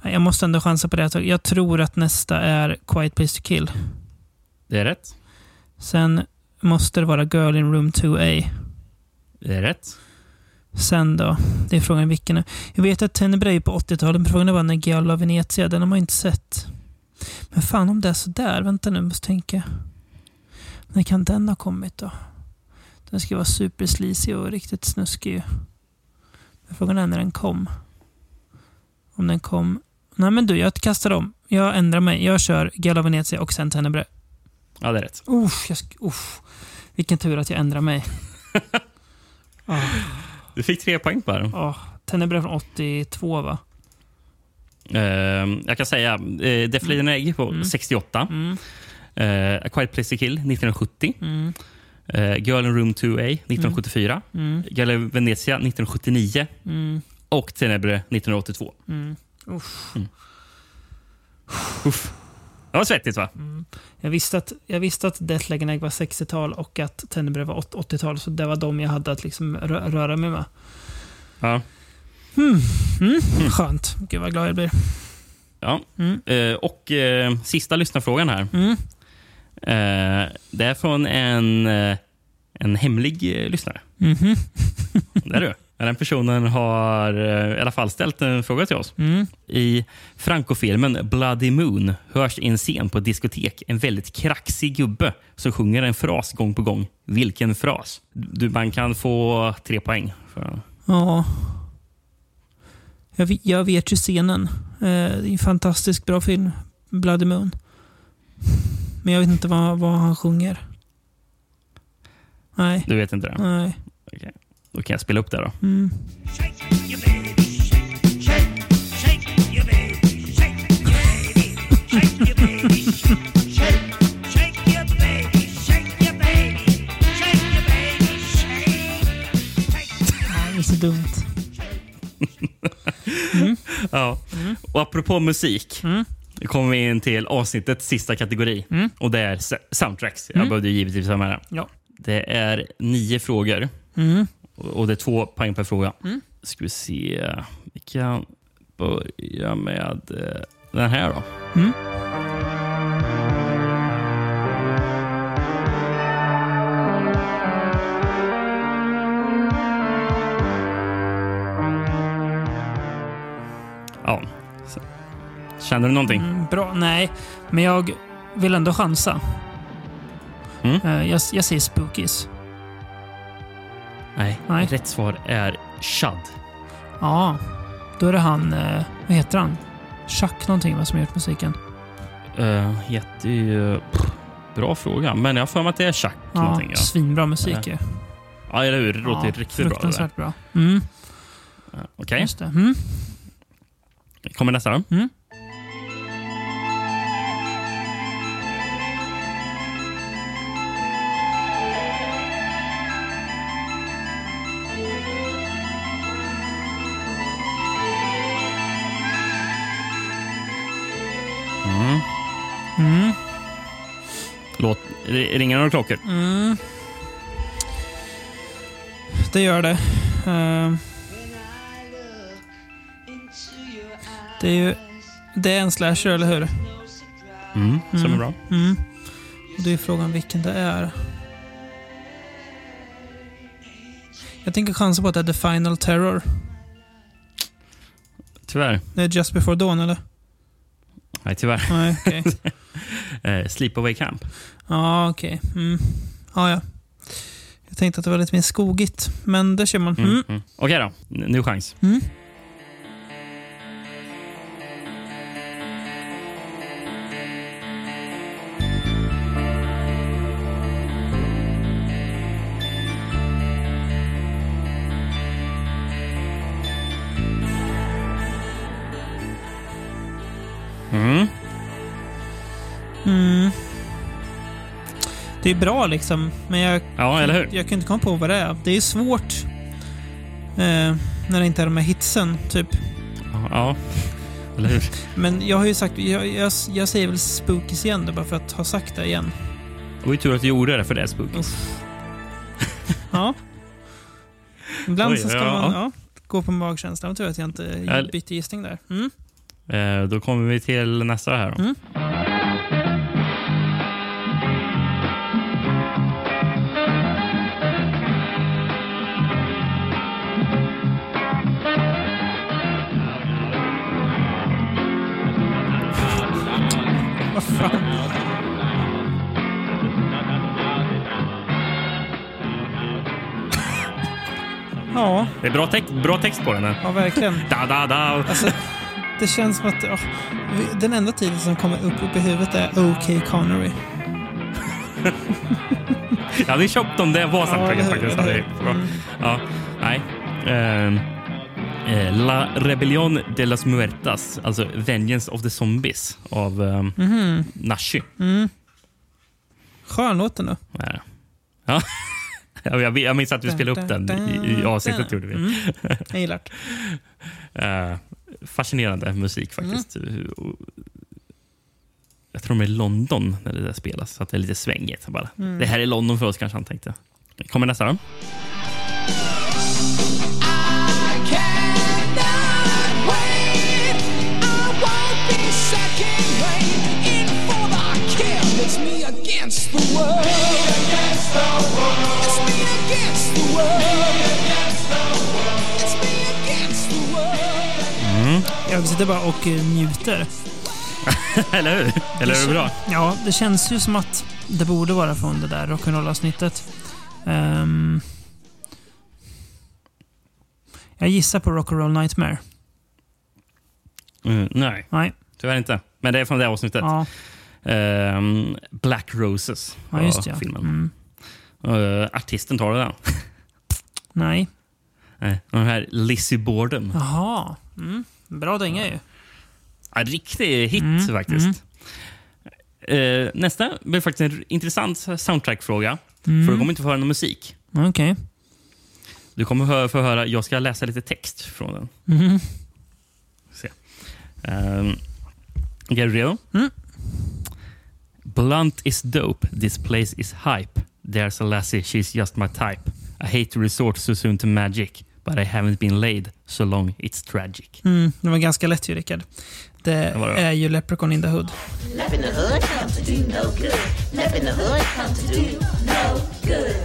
Jag måste ändå chansa på det. Jag tror att nästa är Quiet Place to Kill. Det är rätt. Sen måste det vara Girl in Room 2A. Det är rätt. Sen då? Det är frågan vilken. Jag vet att Tenebrae är på 80-talet, men frågan är bara när Giallo Venezia. Den har man inte sett. Men fan om det är sådär. Vänta nu, jag måste tänka. När kan den ha kommit då? Den ska vara super och riktigt snuskig. Men frågan är när den kom. Om den kom... Nej men du, jag kastar om. Jag ändrar mig. Jag kör Giallo av Venezia och sen Tenebrae. Ja, det är rätt. Uff, jag uff. Vilken tur att jag ändrar mig. [LAUGHS] Ah. Du fick tre poäng på den. Ja, Tenebrae från 82 va? Eh, jag kan säga eh, Death Laid an Egg på 68. Mm. Eh, A Quiet Place to Kill 1970. Mm. Girl in Room 2A 1974. Mm. Girl in Venezia 1979. Mm. Och Tenebre 1982. Mm. Uff. Uff. Det var svettigt va? Jag visste att, jag visste att Death Leg and Egg var 60-tal och att Tenebrae var åt- 80-tal, så det var de jag hade att liksom rö- röra mig med. Ja. Mm. Mm. Skönt. Gud vad glad jag blir. ja. Mm. Eh, och eh, sista lyssnarfrågan här. Mm. Eh, det är från en, eh, en hemlig eh, lyssnare. [LAUGHS] Det är du. Den personen har eh, i alla fall ställt en fråga till oss. Mm. I Franco-filmen Bloody Moon hörs i en scen på ett diskotek en väldigt kraxig gubbe som sjunger en fras gång på gång. Vilken fras? Du, man kan få tre poäng. För, Ja. Jag, vet- jag vet ju scenen. Eh, det är en fantastiskt bra film. Bloody Moon. Men jag vet inte vad, vad han sjunger. Nej. du vet inte det? Nej. Okej. Då kan jag spela upp det då. Mm. Ja. Och apropå musik. Mm. Nu kommer vi in till avsnittets sista kategori. Mm. Och det är soundtracks. Jag Mm. behövde givetvis ha med det. Ja. Det är nio frågor. Mm. Och det är två poäng per fråga. Mm. Ska vi se. Vi kan börja med eh, den här då. Ja. Så- Känner du någonting? Mm, bra. Nej, men jag vill ändå chansa. Mm. Eh, jag, jag säger Spookies. Nej. Nej. Rätt svar är Shud. Ja, då är det han... Eh, vad heter han? Chuck någonting, vad som har gjort musiken. Uh, jätte... pff, bra fråga, men jag har för mig att det är Chuck Ja, någonting. Ja. svinbra musik ju. ja, eller hur? Det låter Ja, riktigt bra. Fruktansvärt bra. Mm, Ja, Okej, just det. Mm. Kommer nästa då. Mm. Mm. Mm. Låt, ringer några klockor? Mm. Det gör det. Eh, det är ju... Det är en slasher, eller hur? Mm, som är bra. Mm. Och det är frågan vilken det är. Jag tänker chansa på att det är The Final Terror. Tyvärr. Det är Just Before Dawn, eller? Nej, tyvärr. Nej, okej. [LAUGHS] Eh, Sleepaway Camp. Ja, okej. Mm. Ja, ja. Jag tänkte att det var lite mer skogigt, men det kör man. Mm. Mm. Mm. Okej då, N- ny chans. Det är bra liksom, men jag, Ja, eller hur? jag kan inte komma på vad det är. Det är svårt eh, när det inte är de här hitsen, typ. Ja, Ja, eller hur? Men jag har ju sagt, jag, jag, jag säger väl Spookies igen då, bara för att ha sagt det igen. Det var ju tur att du gjorde det för det är Spookies. Ja. Ibland Oj, så ska ja. man ja, gå på magkänsla. Det var tur att jag inte bytte gissning där. Mm. Eh, då kommer vi till nästa här då. Mm. Ja, Det är bra, text, bra text på den här. ja verkligen. [LAUGHS] Da, da, da. Alltså, det känns som att ja, vi- den enda titeln som kommer upp, upp i huvudet är OK Connery. [LAUGHS] Jag hade köpt om det var soundtracket hur, faktiskt. Det. Mm. Ja, nej. Eh, La Rebellion de las Muertas, alltså Vengeance of the Zombies av um, Mhm. Nashi. Mm. Skön låt den då. Ja. Ja. [LAUGHS] Ja, jag, jag minns att vi spelade upp den i, i avsnittet. Gjorde vi. Mm. Jag gillar det. [LAUGHS] Eh, fascinerande musik faktiskt. Och- Jag tror de är i London när det där spelas, så att det är lite svängigt. Bara. Mm. Det här är London för oss kanske han tänkte. Kommer nästa då. Mm. Jag sitter bara och eh, njuter. [LAUGHS] Eller hur? Eller är det bra? Ja, det känns ju som att det borde vara från det där rock'n'roll-avsnittet. Um, jag gissar på Rock'n'Roll Nightmare. Mm, nej, Nej. tyvärr inte. Men det är från det avsnittet. Ja, Ehm, Black Roses ja just det. Ja. filmen. Mm. Eh, artisten tar det där. [LAUGHS] Nej. Nej, Den här Lizzie Borden. Jaha. Mm. Bra dänga ju. Ja, riktig hit Mm, faktiskt. Eh, nästa blir faktiskt en intressant soundtrack-fråga. Mm. För du kommer inte få höra någon musik. Okej. Du kommer få höra, jag ska läsa lite text från den. Mhm. Se. Um, du redo? Mm. Blunt is dope, this place is hype. There's a lassie, she's just my type. I hate to resort so soon to magic, but I haven't been laid so long it's tragic. Mm, det var ganska lätt ju, Rickard. Det är ju Leprechaun in the Hood. Left in the hood, come to do no good. Left in the hood, come to do no good.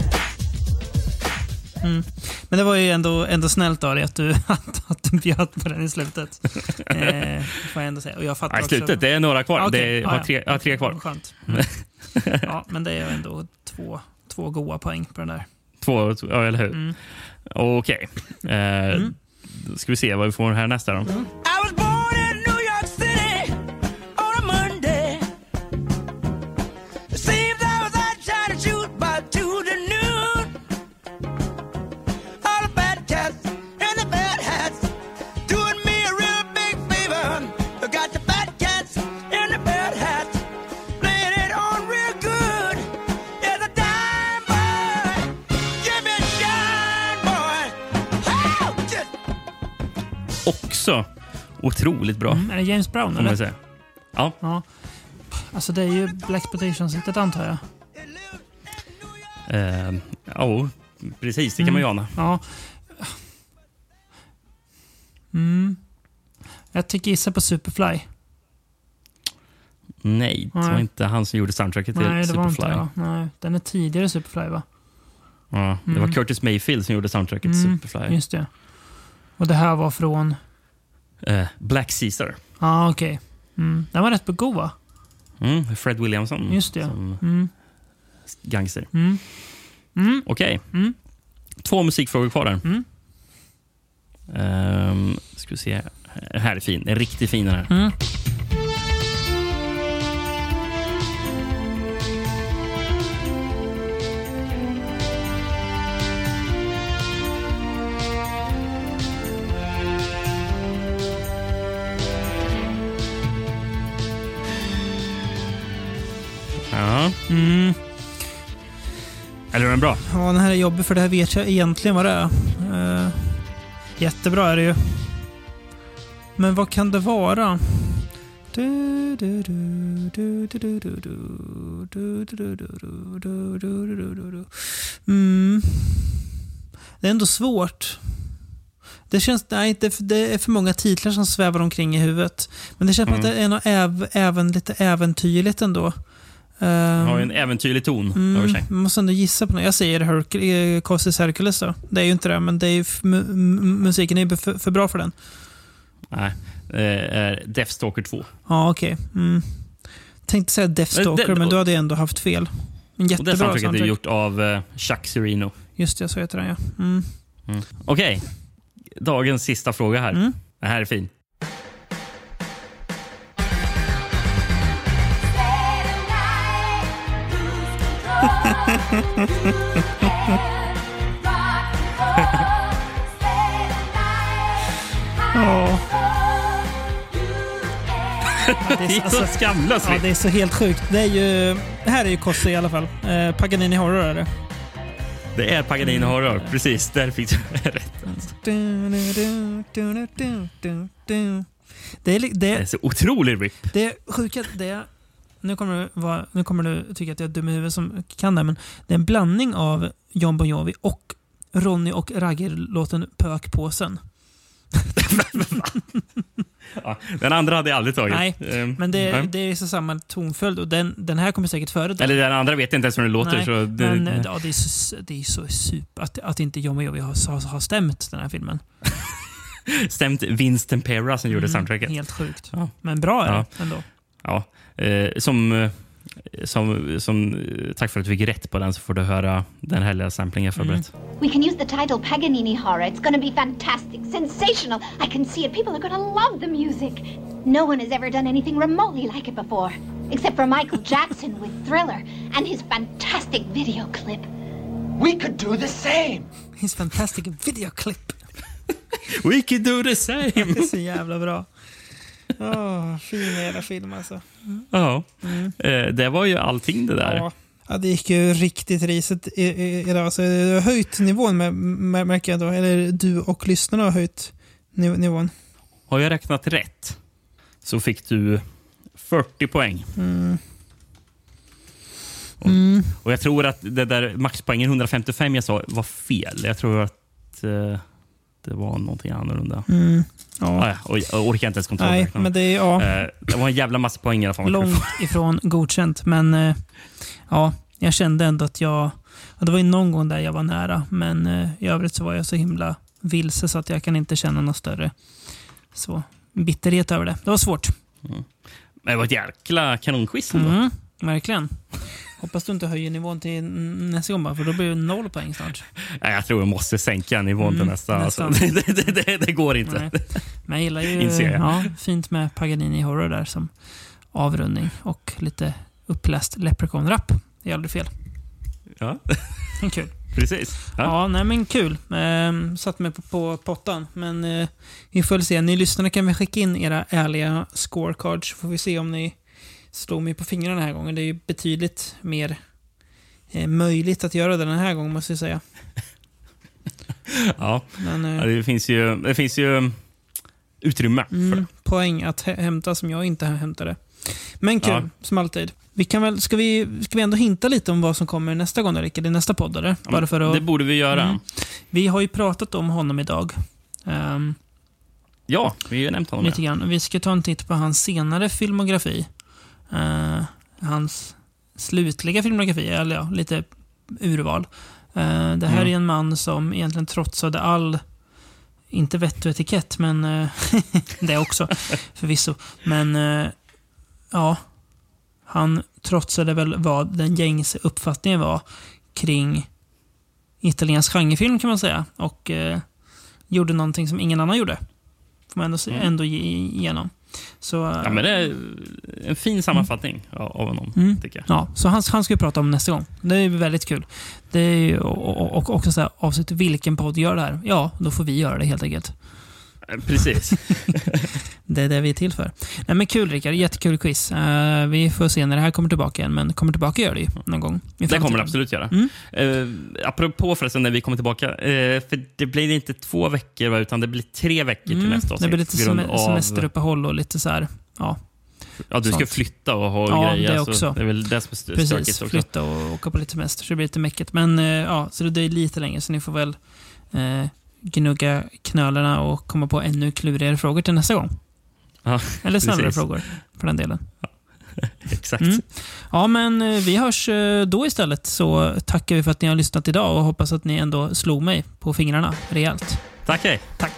Mm. Men det var ju ändå, ändå snällt av dig att du, [LAUGHS] att, att du bjöd på den i slutet. [LAUGHS] Eh, får jag ändå säga. Och jag fattar Nej, också- slutet. Det är några kvar. Okej, Det är, ja, har ja. tre, jag har tre kvar. Skönt. [LAUGHS] Ja, men det är ju ändå två, två goa poäng på den där. Två, ja, eller hur? Mm. Okej. Eh, Då ska vi se vad vi får här nästa. Då. Otroligt bra. Mm, är det James Brown eller? säga. Ja. Ja. Alltså det är ju Blaxploitation-sättet antar jag. Eh, ja, precis. Det kan man ju ana. Ja. Mm. Jag tycker gissa på Superfly. Nej, det var Nej. inte han som gjorde soundtracket till Nej, var Superfly. inte. Nej, den är tidigare Superfly va? Ja, det Mm. var Curtis Mayfield som gjorde soundtracket till Mm, Superfly. Just det. Och det här var från... Eh, Black Caesar. Ja, ah, okej. Mm. Den var rätt god va? Mm, Fred Williamson Just det. som Mm. gangster. Mm. Mm. Okej. Mm. Två musikfrågor kvar där. Mm. Ehm, ska vi se. Den här är fin. Den är riktigt fin den här. Mm. Eller är den bra? Ja, den här är jobbig för det här vet jag egentligen vad det är. Eh, jättebra är det ju. Men vad kan det vara? Mm. Det är ändå svårt. Det känns, nej, det, är för många titlar som svävar omkring i huvudet. Men det känns mm. att det är något äv, även, lite äventyrligt ändå. Den har ju Um, en äventyrlig ton Mm, över sig. man måste ändå gissa på något. Jag säger Herc- eh, Cossis Hercules då. Det är ju inte det, men det är musiken är för, för bra för den. Nej. Är Deathstalker 2. Ja, okej. Mm. Tänkte säga Deathstalker, Men det- men då hade jag ändå haft fel. Men Och det jättebra soundtracket är soundtrack. gjort av eh, Chuck Serino. Just det, så heter den ja. Mm. Mm. Okej. Dagens sista fråga här. Mm. Den här är fin. Ja. Det är så skamlöst. Ja, det är så helt sjukt. Det är ju... Det här är ju Kossi i alla fall. Eh, Paganini Horror är det. Det är Paganini Horror. Precis, där fick du [LAUGHS] rätt. Det är, li- Det är det, så otrolig rip. det sjuka, det nu, kommer du vara, nu kommer du tycka att jag är dum i huvudet som kan det, men det är en blandning av John Bon Jovi och Ronny och Ragger-låten Pökpåsen. [LAUGHS] Ja, den andra hade jag aldrig tagit. Nej, Ehm, men det, nej. det är så samma tonföljd och den, den här kommer säkert före den. Eller den andra vet jag inte ens hur den låter. Nej, så det, men eh, ja, det, är så, det är så super att, att inte John Bon Jovi har, har, har stämt den här filmen. [LAUGHS] Stämt Vince Tempera som gjorde Mm, soundtracket. Helt sjukt. Ja. Men bra är Ja. det ändå. Ja. Eh, som, eh, som, som, eh, tack för att du fick rätt på den så får du höra den härliga samplingen jag förberett. We can use the title Paganini Horror. It's to be fantastic, sensational. I can see it. People are to love the music. No one has ever done anything remotely like it before, except for Michael [LAUGHS] Jackson with Thriller and his fantastic video clip. We could do the same. His fantastic video clip. [LAUGHS] We can do the same! [LAUGHS] Det är så jävla bra. Åh, fin jävla film alltså. Ja. Mm. Eh, det var ju allting det där. Ja. Ja, det gick ju riktigt risigt idag. Så jag har höjt nivån med, med, märker jag då. Eller du och lyssnarna har höjt niv- nivån. Har jag räknat rätt så fick du 40 poäng. Mm. Mm. Och jag tror att det där maxpoängen 155 jag sa var fel. Jag tror att eh, det var någonting annorlunda. Mm. Ja. Ah, ja. och jag orkar inte ens Nej, kontrollräkna. men det är ja, Eh, det var en jävla massa poäng i alla fall. långt ifrån godkänt. Men eh, ja, jag kände ändå att jag, det var ju någon gång där jag var nära, men eh, i övrigt så var jag så himla vilse så att jag kan inte känna någon större så, bitterhet över det. Det var svårt. Men det var ett jäkla kanonquiz ändå. Mm, verkligen. Hoppas du inte höjer nivån till nästa gång bara, för då blir det noll poäng snart. [LAUGHS] Nej, jag tror jag måste sänka nivån till Mm, nästa. Alltså, [LAUGHS] nästan. det, det, det, det går inte. Nej. Men jag gillar ju jag. ja, fint med Paganini Horror där som avrundning och lite uppläst Leprechaun-rap. Det är aldrig fel. Ja, Kul. [LAUGHS] precis. Ja, Ja. nej men kul. Ehm, satt mig på, på pottan. Men eh, vi får väl se. Ni lyssnare kan väl skicka in era ärliga scorecards. Så får vi se om ni slår mig på fingrarna den här gången. Det är ju betydligt mer eh, möjligt att göra det den här gången måste jag säga. [LAUGHS] Ja. Men, eh, Ja, det, finns ju, det finns ju utrymme för Mm, det. poäng att hä- hämta som jag inte hämtade. Men kul, Ja. som alltid. Vi kan väl, ska, vi, ska vi ändå hinta lite om vad som kommer nästa gång, Rickard? I nästa podd, eller? Ja, men för att, det borde vi göra. Mm. Vi har ju pratat om honom idag. Ehm, Ja, vi har nämnt honom. lite grann. Vi ska ta en titt på hans senare filmografi. Eh, hans slutliga filmografi, eller ja, lite urval. Eh, det här Mm. är en man som egentligen trotsade all, inte vett och etikett, men eh, [LAUGHS] det också [LAUGHS] förvisso. Men eh, ja, han trotsade väl vad den gängse uppfattningen var kring italiensk genrefilm kan man säga. Och eh, gjorde någonting som ingen annan gjorde. Får man ändå, se- Mm. ändå ge igenom. Så, Ja, men det är en fin sammanfattning av av honom, Mm. tycker jag. Ja, så han, han ska vi prata om nästa gång. Det är väldigt kul. Det är ju, och, och, och också så här, avsnitt vilken podd gör det här? Ja, då får vi göra det helt enkelt. Precis. [LAUGHS] Det är det vi är till för. Nej, men kul Rickard, jättekul quiz. Eh, vi får se när det här kommer tillbaka igen, men kommer tillbaka gör det ju någon gång. Det kommer det absolut göra. Mm. Eh, apropå förresten när vi kommer tillbaka. Eh, för det blir inte två veckor, va, utan det blir tre veckor till Mm, nästa avsnitt. det blir lite sem- av- semesteruppehåll och lite så här, ja. Ja, du ska sånt. flytta och ha Ja, grejer. det så också. Det är väl det som är st- Precis, stökigt också. flytta och åka på lite semester, så det blir lite mäckigt. Men ja, så det är lite längre, så ni får väl gnugga knölarna och komma på ännu klurigare frågor till nästa gång. Ja, Eller snällare frågor, för den delen. [LAUGHS] Exakt. Mm. Ja, men eh, vi hörs eh, då istället, så tackar vi för att ni har lyssnat idag och hoppas att ni ändå slog mig på fingrarna rejält. Tack, hej. Tack.